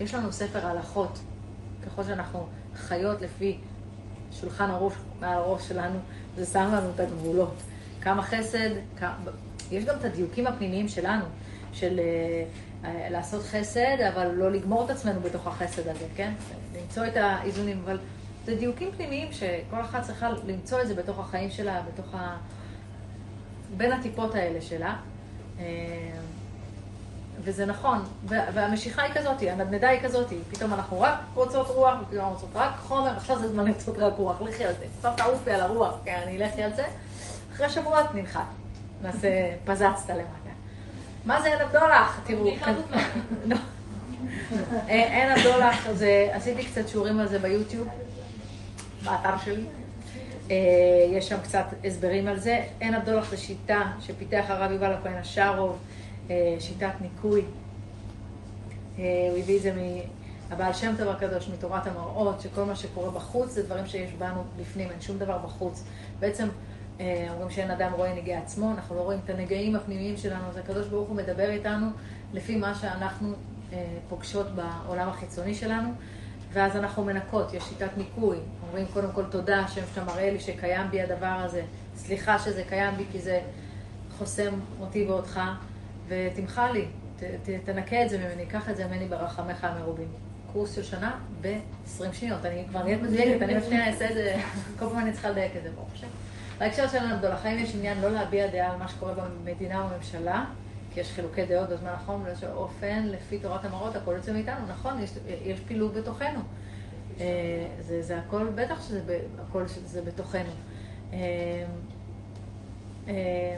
יש לנו ספר הלכות, ככל שאנחנו חיות לפי שולחן ערוך מעל הראש שלנו, זה שם לנו את הגבולות. כמה חסד, כמה... יש גם את הדיוקים הפנימיים שלנו, של אה, לעשות חסד, אבל לא לגמור את עצמנו בתוך החסד הזה, כן? למצוא את האיזונים, אבל זה דיוקים פנימיים שכל אחת צריכה למצוא את זה בתוך החיים שלה, בתוך ה... בין הטיפות האלה שלה. אה, וזה נכון, והמשיכה היא כזאת, הנדנדה היא כזאת, פתאום אנחנו רק רוצות רוח, ופתאום אנחנו רוצות רק חומר, עכשיו זה זמן לרצות רק רוח, לכי על זה, עכשיו תעופי על הרוח, כן, אני אלכי על זה, אחרי שבועות ננחת, נעשה פזצת למטה. מה זה אין הבדולח? תראו, בדיחה זאת לא. אה, אין הבדולח, עשיתי קצת שיעורים על זה ביוטיוב, באתר שלי. אה, יש שם קצת הסברים על זה. אין הבדולח זה שיטה שפיתח הרב יובל הכהן השארוב, אה, שיטת ניקוי. אה, הוא הביא את זה מהבעל שם טוב הקדוש, מתורת המראות, שכל מה שקורה בחוץ זה דברים שיש בנו בפנים, אין שום דבר בחוץ. בעצם אומרים שאין אדם רואה נגעי עצמו, אנחנו לא רואים את הנגעים הפנימיים שלנו, אז הקדוש ברוך הוא מדבר איתנו לפי מה שאנחנו פוגשות בעולם החיצוני שלנו, ואז אנחנו מנקות, יש שיטת ניקוי. אומרים קודם כל תודה השם שאתה מראה לי שקיים בי הדבר הזה, סליחה שזה קיים בי כי זה חוסם אותי ואותך, ותמחל לי, ת, ת, תנקה את זה ממני, קח את זה ממני ברחמך המרובים. קורס של שנה ב-20 שניות. אני כבר נהיית מדויקת, אני עוד שנייה אעשה את זה, כל פעם אני צריכה לדייק את זה, ברוך השם. בהקשר שלנו גדול, החיים יש עניין לא להביע דעה על מה שקורה במדינה או בממשלה, כי יש חילוקי דעות בזמן האחרון, באיזשהו אופן, לפי תורת המראות, הכל יוצא מאיתנו, נכון, יש, יש פילוג בתוכנו. אה, זה, זה הכל, בטח שזה הכל שזה בתוכנו. אה, אה,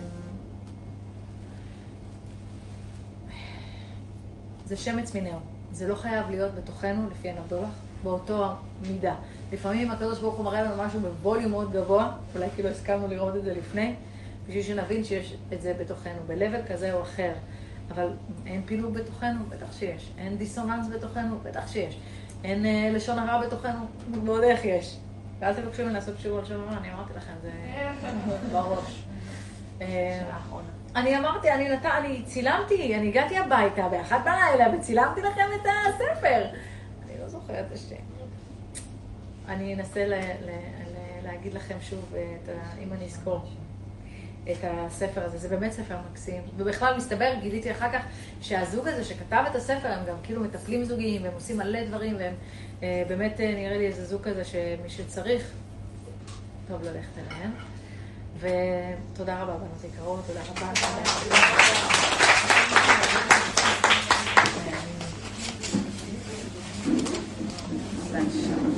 זה שמץ מינהו. זה לא חייב להיות בתוכנו, לפי הבדולח, באותו מידה. לפעמים הקדוש ברוך הוא מראה לנו משהו בווליום מאוד גבוה, אולי כאילו הסכמנו לראות את זה לפני, בשביל שנבין שיש את זה בתוכנו, ב-level כזה או אחר. אבל אין פילוג בתוכנו? בטח שיש. אין דיסוננס בתוכנו? בטח שיש. אין אה, לשון הרע בתוכנו? ועוד איך יש. ואל תבקשו ממני לעשות שיעור על לשון הרע, אני אמרתי לכם, זה בראש. אה, אני אמרתי, אני נת... אני צילמתי, אני הגעתי הביתה באחת בלילה וצילמתי לכם את הספר. אני לא זוכרת את השם. אני אנסה ל... ל... ל... להגיד לכם שוב, את ה... אם אני אזכור, את הספר הזה, זה באמת ספר מקסים. ובכלל, מסתבר, גיליתי אחר כך שהזוג הזה שכתב את הספר, הם גם כאילו מטפלים זוגיים, והם עושים מלא דברים, והם אה, באמת אה, נראה לי איזה זוג כזה שמי שצריך, טוב ללכת אליהם. ותודה רבה, בנות יקרות, תודה רבה. תודה רבה.